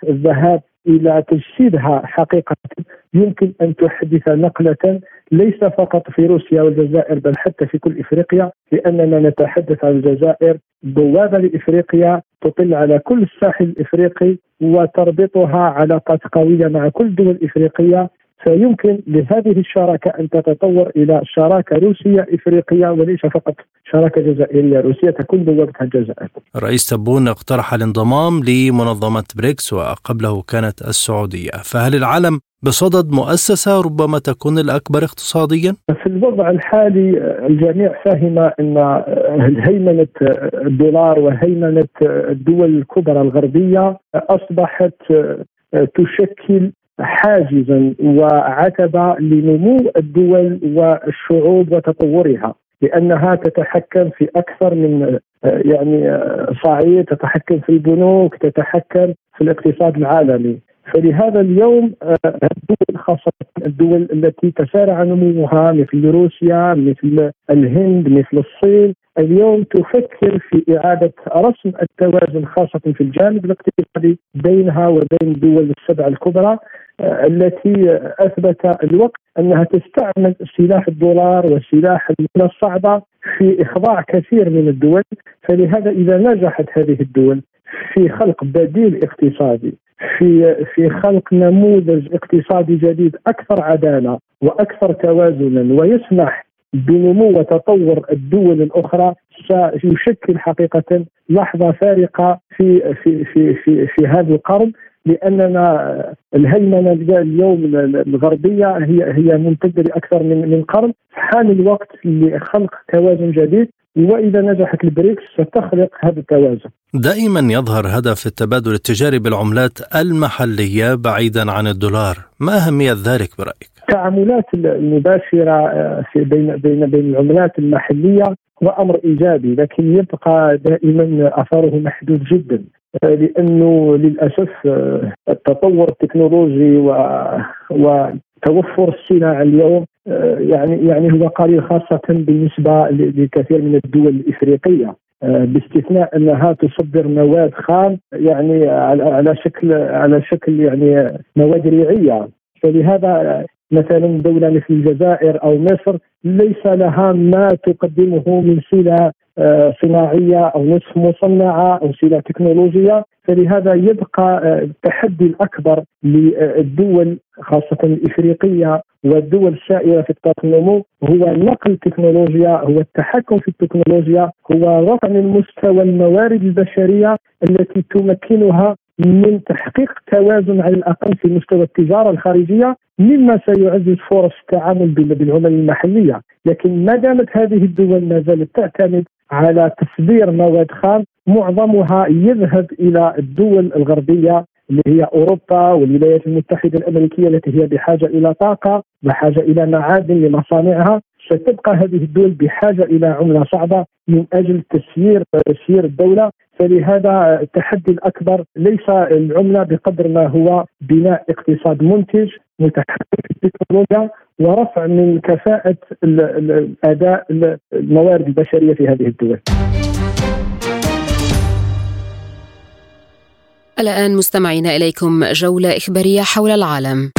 الذهاب إلى تجسيدها حقيقة يمكن أن تحدث نقلة ليس فقط في روسيا والجزائر بل حتى في كل إفريقيا لأننا نتحدث عن الجزائر بوابة لإفريقيا تطل على كل الساحل الإفريقي وتربطها علاقات قوية مع كل الدول الافريقيه فيمكن لهذه الشراكة أن تتطور إلى شراكة روسية إفريقية وليس فقط شراكة جزائرية روسيه تكون بوابتها الجزائر. الرئيس تبون اقترح الانضمام لمنظمة بريكس وقبله كانت السعودية، فهل العالم بصدد مؤسسة ربما تكون الأكبر اقتصاديا؟ في الوضع الحالي الجميع فهم أن هيمنة الدولار وهيمنة الدول الكبرى الغربية أصبحت تشكل حاجزا وعتبة لنمو الدول والشعوب وتطورها لأنها تتحكم في أكثر من يعني صعيد تتحكم في البنوك تتحكم في الاقتصاد العالمي. فلهذا اليوم الدول خاصة الدول التي تسارع نموها مثل روسيا مثل الهند مثل الصين اليوم تفكر في إعادة رسم التوازن خاصة في الجانب الاقتصادي بينها وبين الدول السبع الكبرى التي أثبت الوقت أنها تستعمل سلاح الدولار وسلاح المنى الصعبة في إخضاع كثير من الدول. فلهذا إذا نجحت هذه الدول في خلق بديل اقتصادي في في خلق نموذج اقتصادي جديد أكثر عدالة وأكثر توازنا ويسمح بنمو وتطور الدول الأخرى سيشكل حقيقة لحظة فارقة في في في في, في هذا القرن. لأننا الهيمنة اليوم الغربية هي هي ممتده لأكثر من من قرن حان الوقت لخلق توازن جديد وإذا نجحت البريكس ستخلق هذا التوازن. دائما يظهر هدف التبادل التجاري بالعملات المحلية بعيدا عن الدولار، ما أهمية ذلك برأيك؟ التعاملات المباشرة في بين بين بين العملات المحلية هو أمر إيجابي لكن يبقى دائما اثره محدود جدا لأنه للأسف آه، التطور التكنولوجي و وتوفر السلع اليوم آه، يعني يعني هو قليل خاصة بالنسبة لكثير من الدول الإفريقية. آه، باستثناء أنها تصدر مواد خام يعني على شكل على شكل يعني مواد ريعية. فلهذا مثلا دولة مثل الجزائر أو مصر ليس لها ما تقدمه من سلع صناعية أو نصف مصنعة أو سلع تكنولوجية. فلهذا يبقى آه، التحدي الأكبر للدول خاصة الإفريقية والدول السائرة في اطار النمو هو نقل التكنولوجيا هو التحكم في التكنولوجيا هو رفع من مستوى الموارد البشرية التي تمكنها من تحقيق توازن على الأقل في مستوى التجارة الخارجية مما سيعزز فرص التعامل بالعمل المحلية، لكن ما دامت هذه الدول ما زالت تعتمد على تصدير مواد خام معظمها يذهب إلى الدول الغربية اللي هي أوروبا والولايات المتحدة الأمريكية التي هي بحاجة إلى طاقة وحاجه إلى معادن لمصانعها. ستبقى هذه الدول بحاجة إلى عملة صعبة من أجل تسيير تسيير الدولة. فلهذا التحدي الأكبر ليس العملة بقدر ما هو بناء اقتصاد منتج التكنولوجيا ورفع من كفاءة الأداء الموارد البشرية في هذه الدول. الآن مستمعين إليكم جولة إخبارية حول العالم.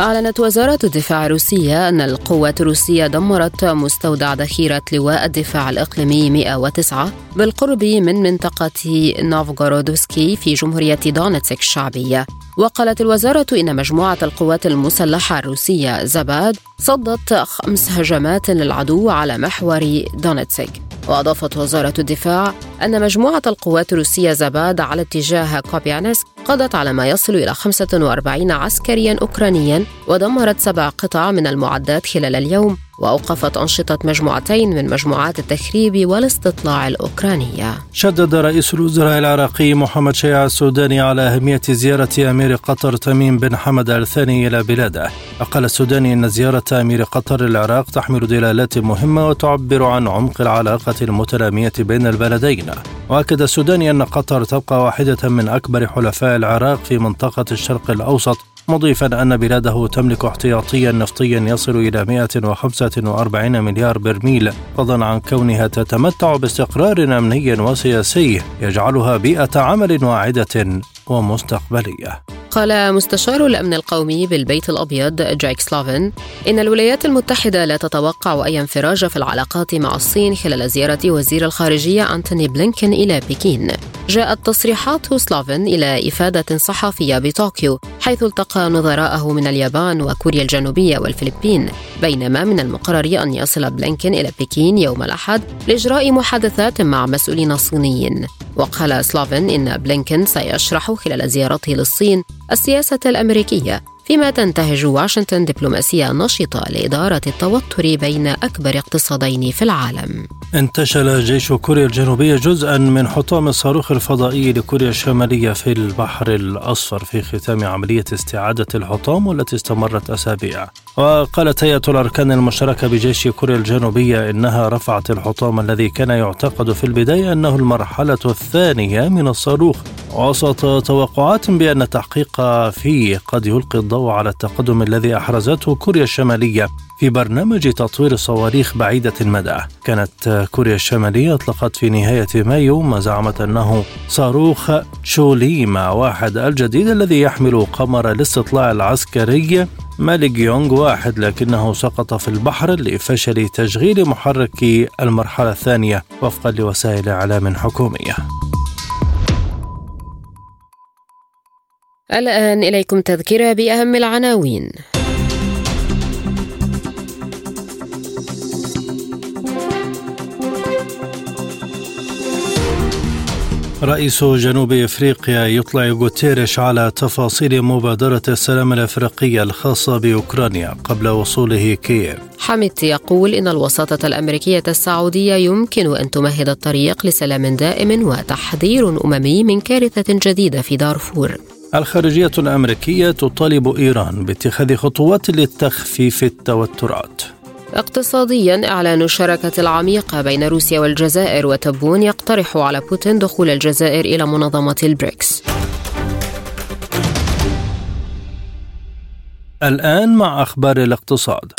أعلنت وزارة الدفاع الروسية أن القوات الروسية دمرت مستودع ذخيرة لواء الدفاع الإقليمي 109 بالقرب من منطقة نوفغورودوسكي في جمهورية دونتسك الشعبية. وقالت الوزارة إن مجموعة القوات المسلحة الروسية زاباد صدت خمس هجمات للعدو على محور دونيتسك. وأضافت وزارة الدفاع أن مجموعة القوات الروسية زاباد على اتجاه كوبيانسك قضت على ما يصل إلى 45 عسكريا أوكرانيا ودمرت سبع قطع من المعدات خلال اليوم وأوقفت أنشطة مجموعتين من مجموعات التخريب والاستطلاع الأوكرانية. شدد رئيس الوزراء العراقي محمد شيع السوداني على أهمية زيارة أمير قطر تميم بن حمد الثاني إلى بلاده. وقال السوداني إن زيارة أمير قطر للعراق تحمل دلالات مهمة وتعبر عن عمق العلاقة المتنامية بين البلدين. وأكد السوداني إن قطر تبقى واحدة من أكبر حلفاء العراق في منطقة الشرق الأوسط مضيفا أن بلاده تملك احتياطيا نفطيا يصل إلى 145 مليار برميل فضلا عن كونها تتمتع باستقرار أمني وسياسي يجعلها بيئة عمل واعدة ومستقبلية. قال مستشار الأمن القومي بالبيت الأبيض جايك سلوفن إن الولايات المتحدة لا تتوقع أي انفراج في العلاقات مع الصين خلال زيارة وزير الخارجية أنتوني بلينكن إلى بكين. جاءت تصريحات سلوفن إلى إفادة صحفية بطوكيو حيث التقى نظراءه من اليابان وكوريا الجنوبية والفلبين بينما من المقرر أن يصل بلينكن إلى بكين يوم الأحد لإجراء محادثات مع مسؤولين صينيين. وقال سلوفن إن بلينكن سيشرح خلال زيارته للصين السياسة الأمريكية. فيما تنتهج واشنطن دبلوماسية نشطة لإدارة التوتر بين أكبر اقتصادين في العالم. انتشل جيش كوريا الجنوبية جزءا من حطام الصاروخ الفضائي لكوريا الشمالية في البحر الأصفر في ختام عملية استعادة الحطام والتي استمرت أسابيع. وقالت هيئة الأركان المشتركة بجيش كوريا الجنوبية إنها رفعت الحطام الذي كان يعتقد في البداية أنه المرحلة الثانية من الصاروخ. وسط توقعات بأن التحقيق فيه قد يلقي الضوء على التقدم الذي أحرزته كوريا الشمالية في برنامج تطوير صواريخ بعيدة المدى. كانت كوريا الشمالية أطلقت في نهاية مايو ما زعمت أنه صاروخ تشوليما واحد الجديد الذي يحمل قمر الاستطلاع العسكري مالك يونغ واحد لكنه سقط في البحر لفشل تشغيل محرك المرحلة الثانية وفقا لوسائل إعلام حكومية. الآن إليكم تذكرة بأهم العناوين رئيس جنوب إفريقيا يطلع غوتيريش على تفاصيل مبادرة السلام الافريقيه الخاصة بأوكرانيا قبل وصوله كييف. حميد يقول إن الوساطة الأمريكية السعودية يمكن أن تمهد الطريق لسلام دائم وتحذير أممي من كارثة جديدة في دارفور. الخارجية الأمريكية تطالب إيران باتخاذ خطوات لتخفيف التوترات. اقتصاديا إعلان الشراكة العميقة بين روسيا والجزائر وتبون يقترح على بوتين دخول الجزائر إلى منظمة البريكس الآن مع أخبار الاقتصاد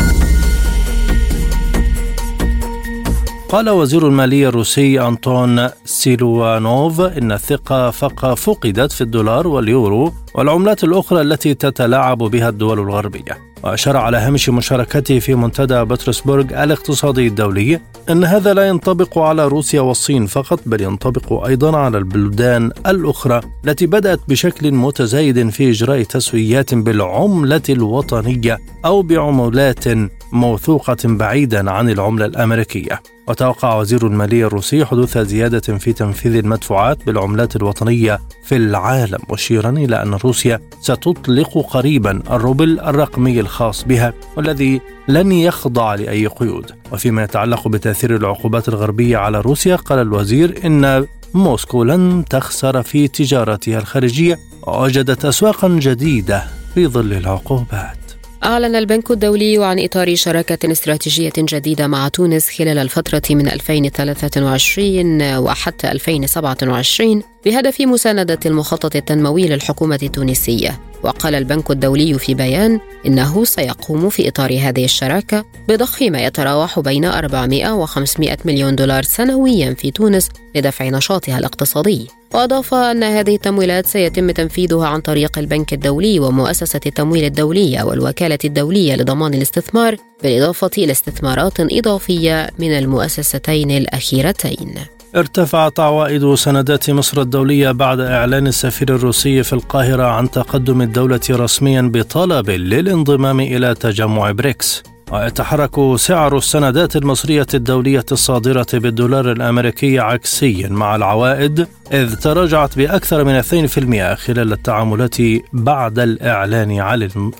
قال وزير المالية الروسي أنطون سيلوانوف إن الثقة فقدت في الدولار واليورو والعملات الأخرى التي تتلاعب بها الدول الغربية. وأشار على هامش مشاركته في منتدى بطرسبرغ الاقتصادي الدولي أن هذا لا ينطبق على روسيا والصين فقط بل ينطبق أيضا على البلدان الأخرى التي بدأت بشكل متزايد في إجراء تسويات بالعملة الوطنية أو بعملات موثوقة بعيدا عن العملة الأمريكية. وتوقع وزير المالية الروسي حدوث زيادة في تنفيذ المدفوعات بالعملات الوطنية في العالم مشيرا إلى أن روسيا ستطلق قريبا الروبل الرقمي الخاص بها والذي لن يخضع لأي قيود. وفيما يتعلق بتأثير العقوبات الغربية على روسيا قال الوزير إن موسكو لن تخسر في تجارتها الخارجية ووجدت أسواقا جديدة في ظل العقوبات. أعلن البنك الدولي عن إطار شراكة استراتيجية جديدة مع تونس خلال الفترة من 2023 وحتى 2027 بهدف مساندة المخطط التنموي للحكومة التونسية. وقال البنك الدولي في بيان إنه سيقوم في إطار هذه الشراكة بضخ ما يتراوح بين 400 و 500 مليون دولار سنويا في تونس لدفع نشاطها الاقتصادي. وأضاف أن هذه التمويلات سيتم تنفيذها عن طريق البنك الدولي ومؤسسة التمويل الدولية والوكالة الدولية لضمان الاستثمار بالإضافة إلى استثمارات إضافية من المؤسستين الأخيرتين. ارتفعت عوائد سندات مصر الدولية بعد إعلان السفير الروسي في القاهرة عن تقدم الدولة رسميا بطلب للانضمام إلى تجمع بريكس. ويتحرك سعر السندات المصرية الدولية الصادرة بالدولار الأمريكي عكسيا مع العوائد إذ تراجعت بأكثر من 2% خلال التعاملات بعد الإعلان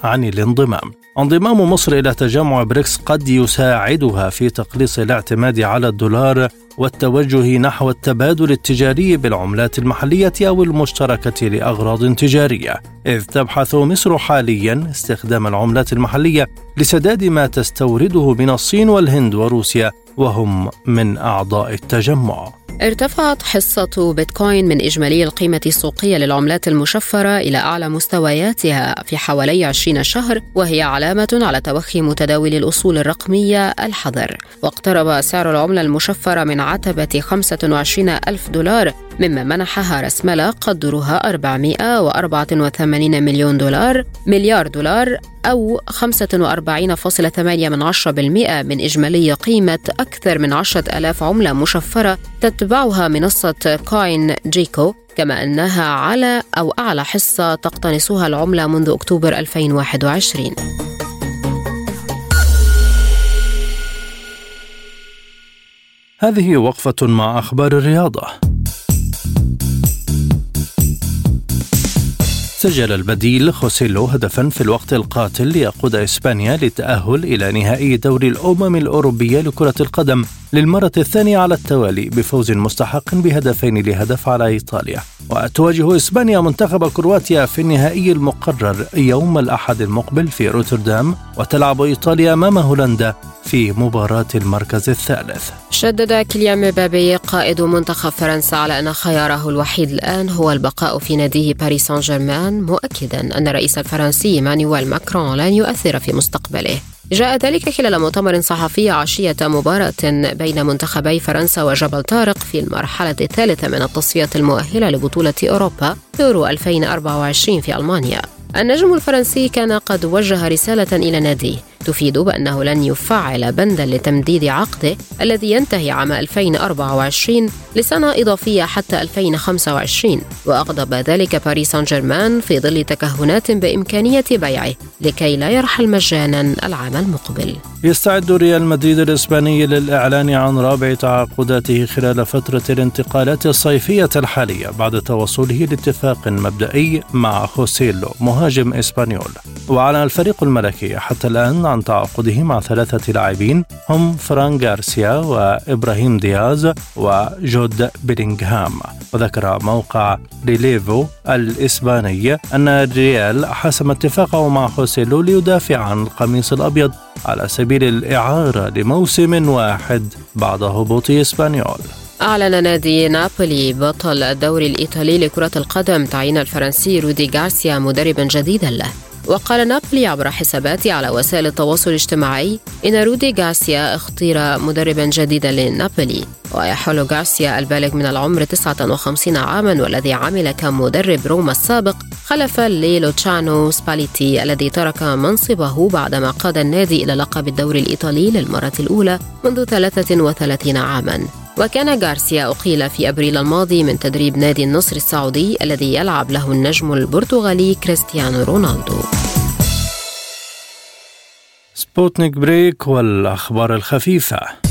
عن الانضمام. انضمام مصر إلى تجمع بريكس قد يساعدها في تقليص الاعتماد على الدولار والتوجه نحو التبادل التجاري بالعملات المحلية أو المشتركة لأغراض تجارية، إذ تبحث مصر حاليا استخدام العملات المحلية لسداد ما تستورده من الصين والهند وروسيا وهم من أعضاء التجمع. ارتفعت حصة بيتكوين من إجمالي القيمة السوقية للعملات المشفرة إلى أعلى مستوياتها في حوالي 20 شهر وهي علامة على توخي متداول الأصول الرقمية الحظر واقترب سعر العملة المشفرة من عتبة 25 ألف دولار مما منحها رسملة قدرها 484 مليون دولار مليار دولار أو 45.8% من إجمالي قيمة أكثر من 10 ألاف عملة مشفرة تتبعها منصة كوين جيكو كما أنها على أو أعلى حصة تقتنصها العملة منذ أكتوبر 2021 هذه وقفة مع أخبار الرياضة. سجل البديل خوسيلو هدفا في الوقت القاتل ليقود إسبانيا للتأهل إلى نهائي دوري الأمم الأوروبية لكرة القدم للمرة الثانية على التوالي بفوز مستحق بهدفين لهدف على إيطاليا. وتواجه إسبانيا منتخب كرواتيا في النهائي المقرر يوم الأحد المقبل في روتردام وتلعب إيطاليا أمام هولندا في مباراة المركز الثالث. شدد كيليان مبابي قائد منتخب فرنسا على أن خياره الوحيد الآن هو البقاء في ناديه باريس سان جيرمان. مؤكدا أن الرئيس الفرنسي مانويل ماكرون لن يؤثر في مستقبله. جاء ذلك خلال مؤتمر صحفي عشية مباراة بين منتخبي فرنسا وجبل طارق في المرحلة الثالثة من التصفية المؤهلة لبطولة أوروبا يورو 2024 في ألمانيا. النجم الفرنسي كان قد وجه رسالة إلى ناديه. تفيد بأنه لن يفعل بندا لتمديد عقده الذي ينتهي عام 2024 لسنة إضافية حتى 2025 وأغضب ذلك باريس سان جيرمان في ظل تكهنات بإمكانية بيعه لكي لا يرحل مجانا العام المقبل. يستعد ريال مدريد الإسباني للإعلان عن رابع تعاقداته خلال فترة الانتقالات الصيفية الحالية بعد توصله لاتفاق مبدئي مع خوسيلو مهاجم إسبانيول. وأعلن الفريق الملكي حتى الآن عن تعاقده مع ثلاثة لاعبين هم فران غارسيا وإبراهيم دياز وجود بيلينغهام وذكر موقع ريليفو الإسباني أن الريال حسم اتفاقه مع خوسيلو ليدافع عن القميص الأبيض على سبيل الإعارة لموسم واحد بعد هبوط إسبانيول. أعلن نادي نابولي بطل الدوري الإيطالي لكرة القدم تعيين الفرنسي رودي غارسيا مدربا جديدا له. وقال نابولي عبر حساباته على وسائل التواصل الاجتماعي إن رودي غارسيا اختير مدربا جديدا لنابولي ويحل غارسيا البالغ من العمر 59 عاما والذي عمل كمدرب روما السابق خلفا للوتشيانو سباليتي الذي ترك منصبه بعدما قاد النادي إلى لقب الدوري الإيطالي للمرة الأولى منذ 33 عاما. وكان غارسيا أقيل في أبريل الماضي من تدريب نادي النصر السعودي الذي يلعب له النجم البرتغالي كريستيانو رونالدو. سبوتنيك بريك والأخبار الخفيفة.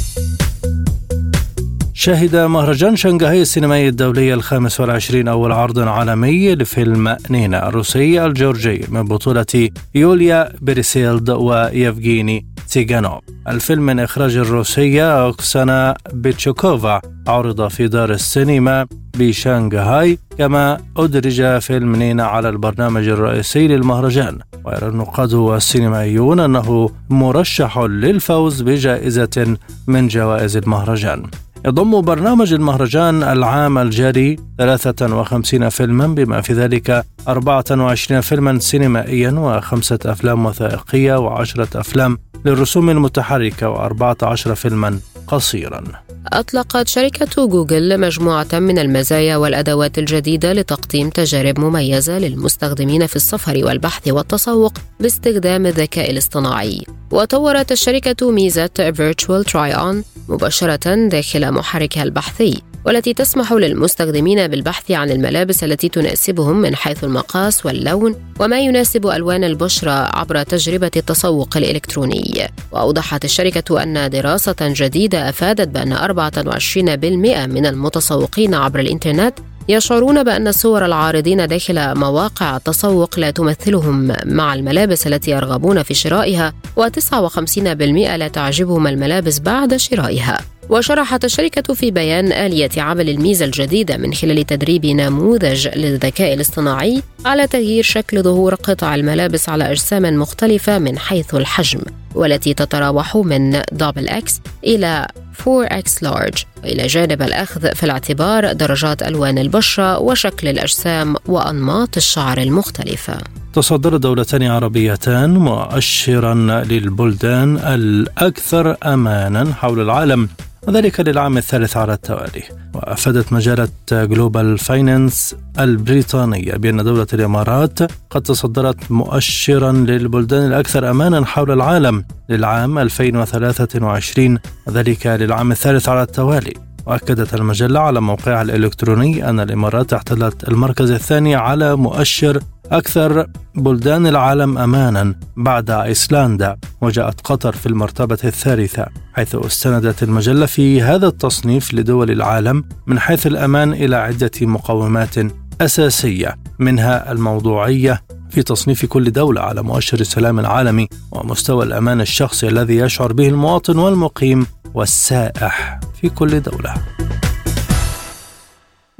شهد مهرجان شنغهاي السينمائي الدولي الخامس والعشرين أول عرض عالمي لفيلم نينا الروسي الجورجي من بطولة يوليا بيريسيلد ويفغيني تسيغانوف الفيلم من إخراج الروسية أوكسانا بيتشوكوفا عرض في دار السينما بشنغهاي كما أدرج فيلم نينا على البرنامج الرئيسي للمهرجان. ويرى النقاد والسينمائيون أنه مرشح للفوز بجائزة من جوائز المهرجان. يضم برنامج المهرجان العام الجاري 53 فيلما بما في ذلك 24 فيلما سينمائيا وخمسة أفلام وثائقية وعشرة أفلام للرسوم المتحركة و14 فيلما قصيرا. أطلقت شركة جوجل مجموعة من المزايا والأدوات الجديدة لتقديم تجارب مميزة للمستخدمين في السفر والبحث والتسوق باستخدام الذكاء الاصطناعي. وطورت الشركة ميزة Virtual Try On مباشرة داخل محركها البحثي والتي تسمح للمستخدمين بالبحث عن الملابس التي تناسبهم من حيث المقاس واللون وما يناسب ألوان البشرة عبر تجربة التسوق الإلكتروني. وأوضحت الشركة أن دراسة جديدة أفادت بأن 24% من المتسوقين عبر الإنترنت يشعرون بأن صور العارضين داخل مواقع التسوق لا تمثلهم مع الملابس التي يرغبون في شرائها و59% لا تعجبهم الملابس بعد شرائها. وشرحت الشركة في بيان آلية عمل الميزة الجديدة من خلال تدريب نموذج للذكاء الاصطناعي على تغيير شكل ظهور قطع الملابس على أجسام مختلفة من حيث الحجم والتي تتراوح من double X إلى 4X large. وإلى جانب الأخذ في الاعتبار درجات ألوان البشرة وشكل الأجسام وأنماط الشعر المختلفة. تصدر دولتان عربيتان مؤشرا للبلدان الأكثر أمانا حول العالم وذلك للعام الثالث على التوالي. وأفادت مجلة جلوبال فاينانس البريطانية بأن دولة الإمارات قد تصدرت مؤشرا للبلدان الأكثر أمانا حول العالم للعام 2023 وذلك للعام الثالث على التوالي. وأكدت المجلة على موقعها الإلكتروني أن الإمارات احتلت المركز الثاني على مؤشر أكثر بلدان العالم أمانا بعد أيسلندا وجاءت قطر في المرتبة الثالثة حيث استندت المجلة في هذا التصنيف لدول العالم من حيث الأمان إلى عدة مقومات أساسية منها الموضوعية في تصنيف كل دولة على مؤشر السلام العالمي ومستوى الأمان الشخصي الذي يشعر به المواطن والمقيم والسائح في كل دولة.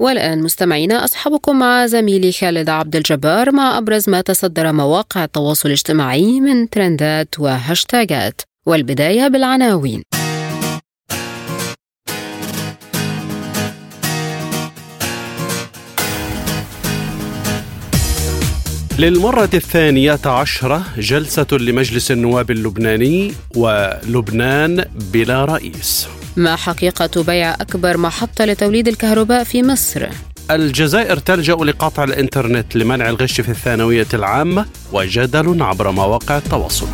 والآن مستمعينا أصحابكم مع زميلي خالد عبد الجبار مع أبرز ما تصدر مواقع التواصل الاجتماعي من ترندات وهاشتاجات. والبداية بالعناوين. للمرة الثانية عشرة جلسة لمجلس النواب اللبناني ولبنان بلا رئيس. ما حقيقة بيع أكبر محطة لتوليد الكهرباء في مصر؟ الجزائر تلجأ لقطع الإنترنت لمنع الغش في الثانوية العامة وجدل عبر مواقع التواصل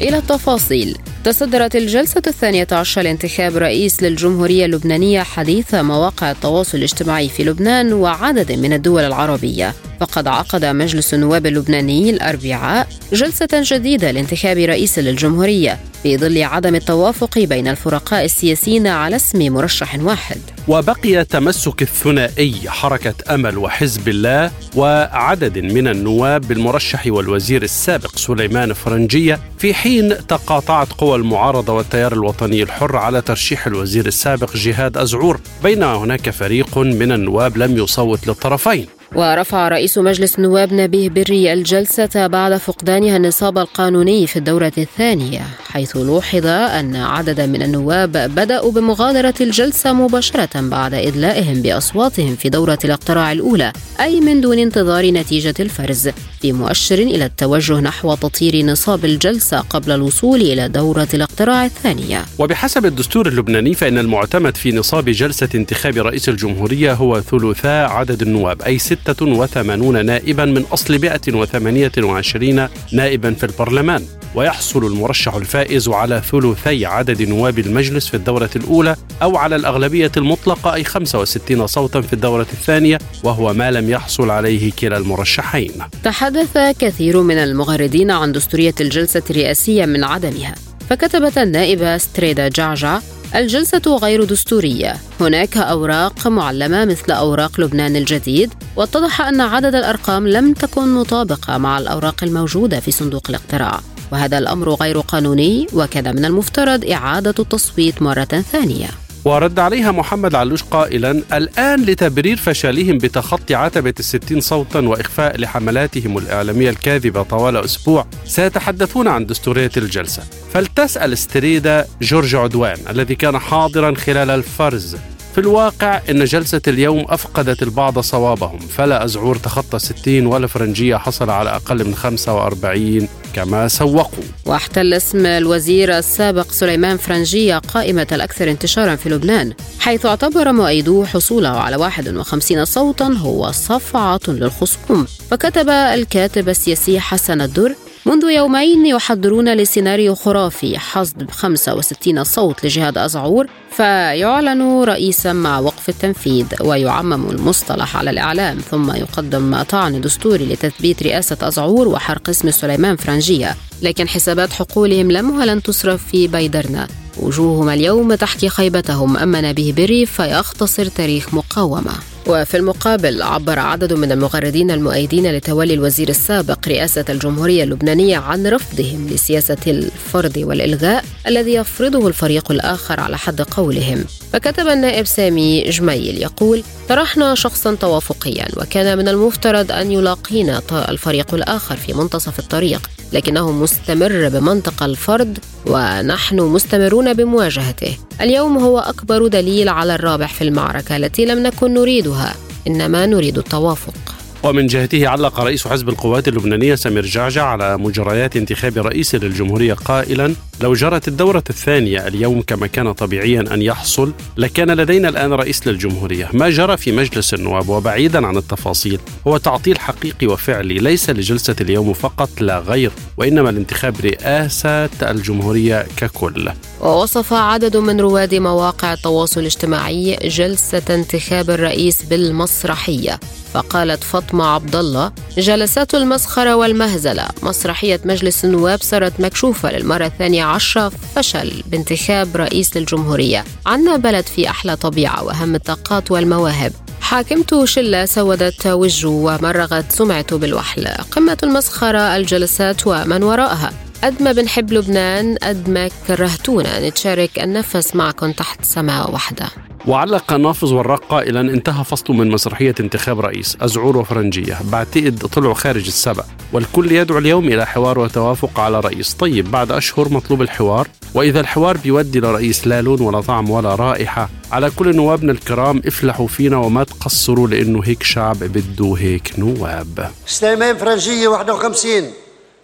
إلى التفاصيل تصدرت الجلسة الثانية عشر لانتخاب رئيس للجمهورية اللبنانية حديث مواقع التواصل الاجتماعي في لبنان وعدد من الدول العربية. فقد عقد مجلس النواب اللبناني الأربعاء جلسة جديدة لانتخاب رئيس للجمهورية في ظل عدم التوافق بين الفرقاء السياسيين على اسم مرشح واحد. وبقي تمسك الثنائي حركة أمل وحزب الله وعدد من النواب بالمرشح والوزير السابق سليمان فرنجية في حين تقاطعت قوى المعارضة والتيار الوطني الحر على ترشيح الوزير السابق جهاد أزعور بينما هناك فريق من النواب لم يصوت للطرفين. ورفع رئيس مجلس النواب نبيه بري الجلسة بعد فقدانها النصاب القانوني في الدورة الثانية حيث لوحظ أن عددا من النواب بدأوا بمغادرة الجلسة مباشرة بعد إدلائهم بأصواتهم في دورة الأقتراع الأولى أي من دون انتظار نتيجة الفرز في مؤشر إلى التوجه نحو تطهير نصاب الجلسة قبل الوصول إلى دورة الأقتراع الثانية. وبحسب الدستور اللبناني فإن المعتمد في نصاب جلسة انتخاب رئيس الجمهورية هو ثلثاء عدد النواب أي ست 86 نائبا من أصل 128 نائبا في البرلمان. ويحصل المرشح الفائز على ثلثي عدد نواب المجلس في الدورة الأولى أو على الأغلبية المطلقة أي 65 صوتا في الدورة الثانية وهو ما لم يحصل عليه كلا المرشحين. تحدث كثير من المغردين عن دستورية الجلسة الرئاسية من عدمها. فكتبت النائبة ستريدا جعجع الجلسة غير دستورية. هناك أوراق معلمة مثل أوراق لبنان الجديد واتضح أن عدد الأرقام لم تكن مطابقة مع الأوراق الموجودة في صندوق الاقتراع. وهذا الأمر غير قانوني وكان من المفترض إعادة التصويت مرة ثانية. ورد عليها محمد علوش قائلا الآن لتبرير فشلهم بتخطي عتبة الستين صوتا وإخفاء لحملاتهم الإعلامية الكاذبة طوال أسبوع سيتحدثون عن دستورية الجلسة. فلتسأل ستريدا جورج عدوان الذي كان حاضرا خلال الفرز في الواقع أن جلسة اليوم أفقدت البعض صوابهم فلا أزعور تخطى 60 ولا فرنجية حصل على أقل من 45 كما سوقوا. واحتل اسم الوزير السابق سليمان فرنجية قائمة الأكثر انتشارا في لبنان حيث اعتبر مؤيدوه حصوله على 51 صوتا هو صفعة للخصوم. فكتب الكاتب السياسي حسن الدر منذ يومين يحضرون لسيناريو خرافي حصد 65 صوت لجهاد أزعور فيعلن رئيسا مع وقف التنفيذ ويعمم المصطلح على الإعلام ثم يقدم طعن دستوري لتثبيت رئاسة أزعور وحرق اسم سليمان فرنجية. لكن حسابات حقولهم لم ولن تصرف في بيدرنا. وجوههم اليوم تحكي خيبتهم أما نبيه بري فيختصر تاريخ مقاومة. وفي المقابل عبر عدد من المغردين المؤيدين لتولي الوزير السابق رئاسة الجمهورية اللبنانية عن رفضهم لسياسة الفرض والإلغاء الذي يفرضه الفريق الآخر على حد قولهم. فكتب النائب سامي جميل يقول طرحنا شخصا توافقيا وكان من المفترض أن يلاقينا الفريق الآخر في منتصف الطريق لكنه مستمر بمنطق الفرض ونحن مستمرون بمواجهته. اليوم هو أكبر دليل على الرابح في المعركة التي لم نكن نريدها إنما نريد التوافق. ومن جهته علق رئيس حزب القوات اللبنانية سمير جعجع على مجريات انتخاب رئيس للجمهورية قائلا لو جرت الدورة الثانية اليوم كما كان طبيعيا أن يحصل لكان لدينا الآن رئيس للجمهورية. ما جرى في مجلس النواب؟ وبعيدا عن التفاصيل هو تعطيل حقيقي وفعلي ليس لجلسة اليوم فقط لا غير وإنما لانتخاب رئاسة الجمهورية ككل. ووصف عدد من رواد مواقع التواصل الاجتماعي جلسة انتخاب الرئيس بالمسرحية. فقالت فاطمة عبد الله جلسات المسخرة والمهزلة. مسرحية مجلس النواب صارت مكشوفة للمرة الثانية عشرة. فشل بانتخاب رئيس للجمهورية. عنا بلد في أحلى طبيعة وأهم الطاقات والمواهب. حاكمته شلة سودت وجهه ومرغت سمعته بالوحل. قمة المسخرة الجلسات ومن وراءها. قد ما بنحب لبنان قد ما كرهتونا. نتشارك النفس معكم تحت سماء واحدة وعلق نافذ وراق قائلا انتهى فصل من مسرحية انتخاب رئيس. أزعور وفرنجية. بعتقد طلعوا خارج السبق والكل يدعو اليوم إلى حوار وتوافق على رئيس. طيب بعد أشهر مطلوب الحوار؟ وإذا الحوار بيودي لرئيس لا لون ولا طعم ولا رائحة على كل نوابنا الكرام افلحوا فينا وما تقصروا لأنه هيك شعب بده هيك نواب. سليمان فرنجية 51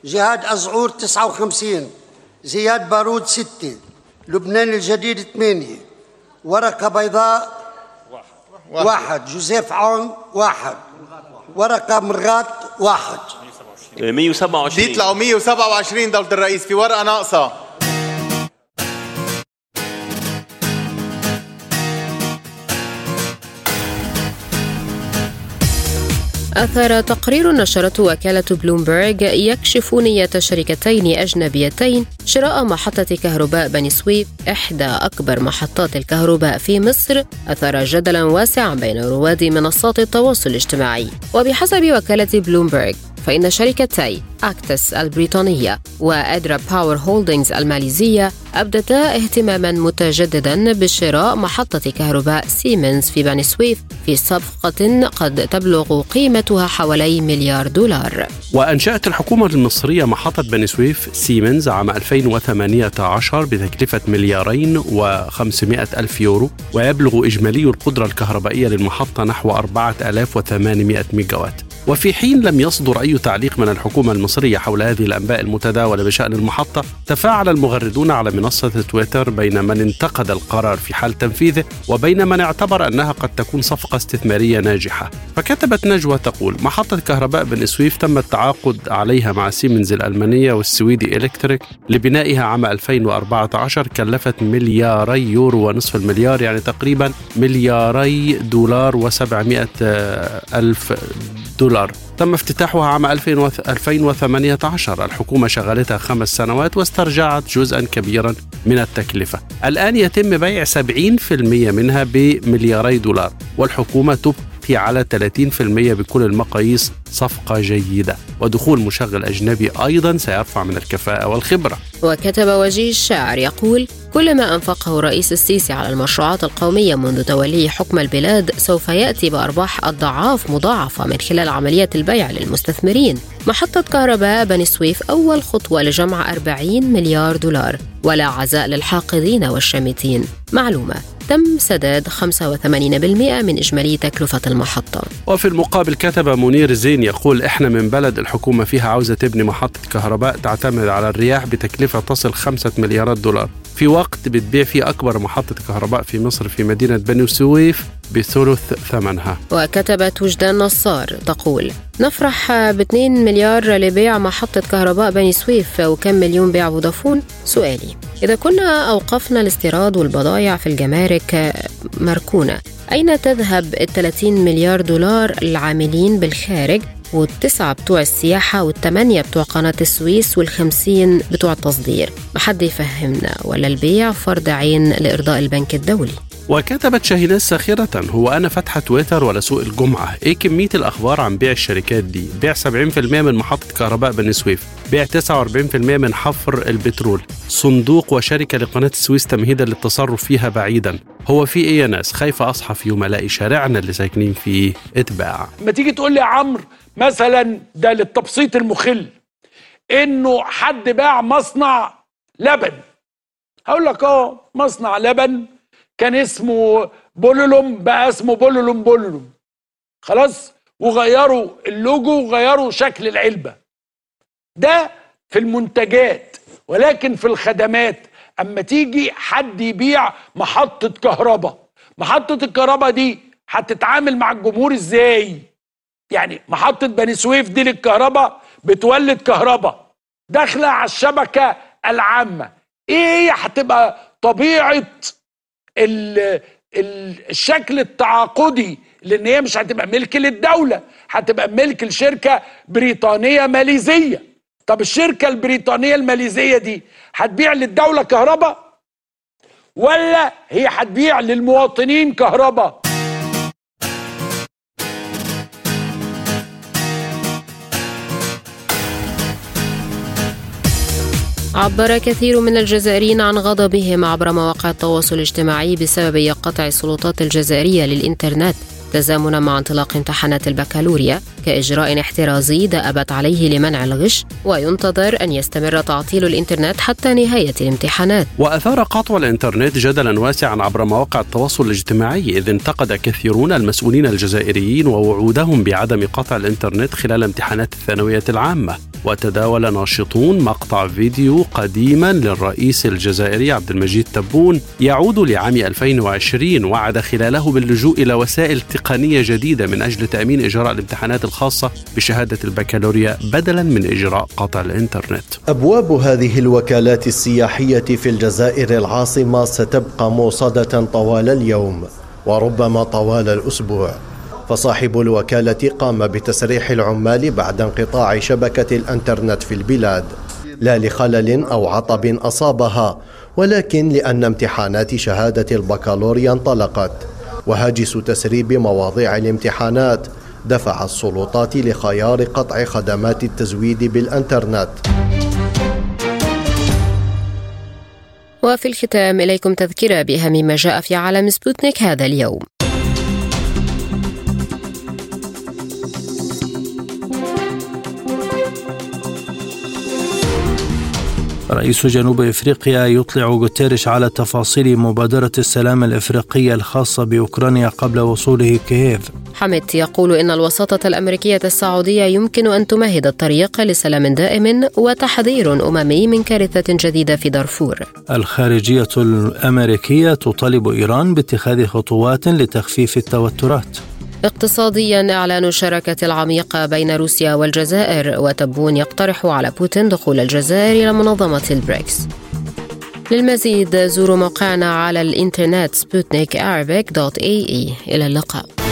جهاد أزعور 59 زياد بارود 6 لبنان الجديد 8 ورقة بيضاء واحد, واحد. جوزيف عون واحد. ورقة مرغات واحد. 127 بيطلعوا 127 دولة الرئيس في ورقة ناقصة. أثار تقرير نشرته وكالة بلومبرج يكشف نية شركتين أجنبيتين شراء محطة كهرباء بني سويف إحدى أكبر محطات الكهرباء في مصر أثار جدلا واسعا بين رواد منصات التواصل الاجتماعي. وبحسب وكالة بلومبرج فإن شركتي أكتس البريطانية وأدرا باور هولدينغز الماليزية أبدتا اهتماما متجددا بشراء محطة كهرباء سيمنز في بني سويف في صفقة قد تبلغ قيمتها حوالي مليار دولار. وأنشأت الحكومة المصرية محطة بني سويف سيمنز عام 2018 بتكلفة مليارين و500 ألف يورو ويبلغ إجمالي القدرة الكهربائية للمحطة نحو 4800 ميجاوات. وفي حين لم يصدر أي تعليق من الحكومة المصرية حول هذه الأنباء المتداولة بشأن المحطة تفاعل المغردون على منصة تويتر بين من انتقد القرار في حال تنفيذه وبين من اعتبر أنها قد تكون صفقة استثمارية ناجحة. فكتبت نجوى تقول محطة كهرباء بني سويف تم التعاقد عليها مع سيمنز الألمانية والسويدي إلكتريك لبنائها عام 2014 كلفت ملياري يورو ونصف المليار يعني تقريبا ملياري دولار و700 ألف دولار تم افتتاحها عام 2018 الحكومة شغلتها خمس سنوات واسترجعت جزءا كبيرا من التكلفة. الآن يتم بيع 70% منها بملياري دولار والحكومة تبقى في على 30% بكل المقاييس صفقة جيدة. ودخول مشغل أجنبي أيضا سيرفع من الكفاءة والخبرة. وكتب وجيه الشاعر يقول كل ما أنفقه الرئيس السيسي على المشروعات القومية منذ توليه حكم البلاد سوف يأتي بأرباح أضعاف مضاعفة من خلال عمليات البيع للمستثمرين. محطة كهرباء بني سويف أول خطوة لجمع 40 مليار دولار ولا عزاء للحاقدين والشامتين معلومة. تم سداد 85% من إجمالي تكلفة المحطة. وفي المقابل كتب منير زين يقول إحنا من بلد الحكومة فيها عاوزة تبني محطة كهرباء تعتمد على الرياح بتكلفة تصل 5 مليارات دولار. في وقت بتبيع فيه أكبر محطة كهرباء في مصر في مدينة بني سويف بثلث ثمنها. وكتبت وجدان نصار تقول نفرح ب 2 مليار لبيع محطة كهرباء بني سويف وكم مليون بيع فودافون؟ سؤالي. إذا كنا أوقفنا الاستيراد والبضائع في الجمارك مركونة أين تذهب ال 30 مليار دولار العاملين بالخارج والتسعة بتوع السياحة والثمانية بتوع قناة السويس والخمسين بتوع التصدير؟ ما حد يفهمنا ولا البيع فرض عين لإرضاء البنك الدولي؟ وكتبت شاهيناز ساخرة هو أنا فاتحة تويتر ولا سوق الجمعة. إيه كمية الأخبار عن بيع الشركات دي. بيع 70% من محطة كهرباء بني سويف. بيع 49% من حفر البترول. صندوق وشركة لقناة السويس تمهيدا للتصرف فيها بعيدا. هو في إيه يا ناس؟ خايفة أصحى في يوم ألاقي شارعنا اللي ساكنين فيه. اتباع. ما تيجي تقول لي يا عمرو مثلا ده للتبسيط المخل. إنه حد باع مصنع لبن. هقول لك آه مصنع لبن. كان اسمه بولولوم بقى اسمه بولولوم بولولوم. خلاص؟ وغيروا اللوجو وغيروا شكل العلبة. ده في المنتجات ولكن في الخدمات. أما تيجي حد يبيع محطة كهرباء محطة الكهرباء دي هتتعامل مع الجمهور إزاي؟ يعني محطة بني سويف دي للكهرباء بتولد كهرباء داخلة على الشبكة العامة. إيه هتبقى طبيعة الشكل التعاقدي لأن هي مش هتبقى ملك للدولة هتبقى ملك لشركة بريطانية ماليزية. طب الشركة البريطانية الماليزية دي هتبيع للدولة كهرباء؟ ولا هي هتبيع للمواطنين كهرباء؟ عبر كثير من الجزائريين عن غضبهم عبر مواقع التواصل الاجتماعي بسبب قطع السلطات الجزائرية للإنترنت. تزامنا مع انطلاق امتحانات البكالوريا كإجراء احترازي دأبت عليه لمنع الغش وينتظر أن يستمر تعطيل الإنترنت حتى نهاية الامتحانات. وأثار قطع الإنترنت جدلا واسعا عبر مواقع التواصل الاجتماعي إذ انتقد كثيرون المسؤولين الجزائريين ووعودهم بعدم قطع الإنترنت خلال امتحانات الثانوية العامة. وتداول ناشطون مقطع فيديو قديما للرئيس الجزائري عبد المجيد تبون يعود لعام 2020 وعد خلاله باللجوء إلى وسائل تقنية جديدة من أجل تأمين إجراء الامتحانات الخاصة بشهادة البكالوريا بدلا من إجراء قطع الإنترنت. أبواب هذه الوكالات السياحية في الجزائر العاصمة ستبقى موصدة طوال اليوم وربما طوال الأسبوع. فصاحب الوكالة قام بتسريح العمال بعد انقطاع شبكة الانترنت في البلاد. لا لخلل أو عطب أصابها ولكن لأن امتحانات شهادة البكالوريا انطلقت. وهاجس تسريب مواضيع الامتحانات دفع السلطات لخيار قطع خدمات التزويد بالانترنت. وفي الختام إليكم تذكرة بأهم ما جاء في عالم سبوتنيك هذا اليوم. رئيس جنوب إفريقيا يطلع غوتيريش على تفاصيل مبادرة السلام الافريقيه الخاصة بأوكرانيا قبل وصوله كييف. حميدتي يقول إن الوساطة الأمريكية السعودية يمكن أن تمهد الطريق لسلام دائم وتحذير أممي من كارثة جديدة في دارفور. الخارجية الأمريكية تطالب إيران باتخاذ خطوات لتخفيف التوترات. اقتصاديا إعلان الشراكه العميقه بين روسيا والجزائر وتبون يقترح على بوتين دخول الجزائر إلى منظمة البريكس. للمزيد زوروا موقعنا على الإنترنت سبوتنيك إلى اللقاء.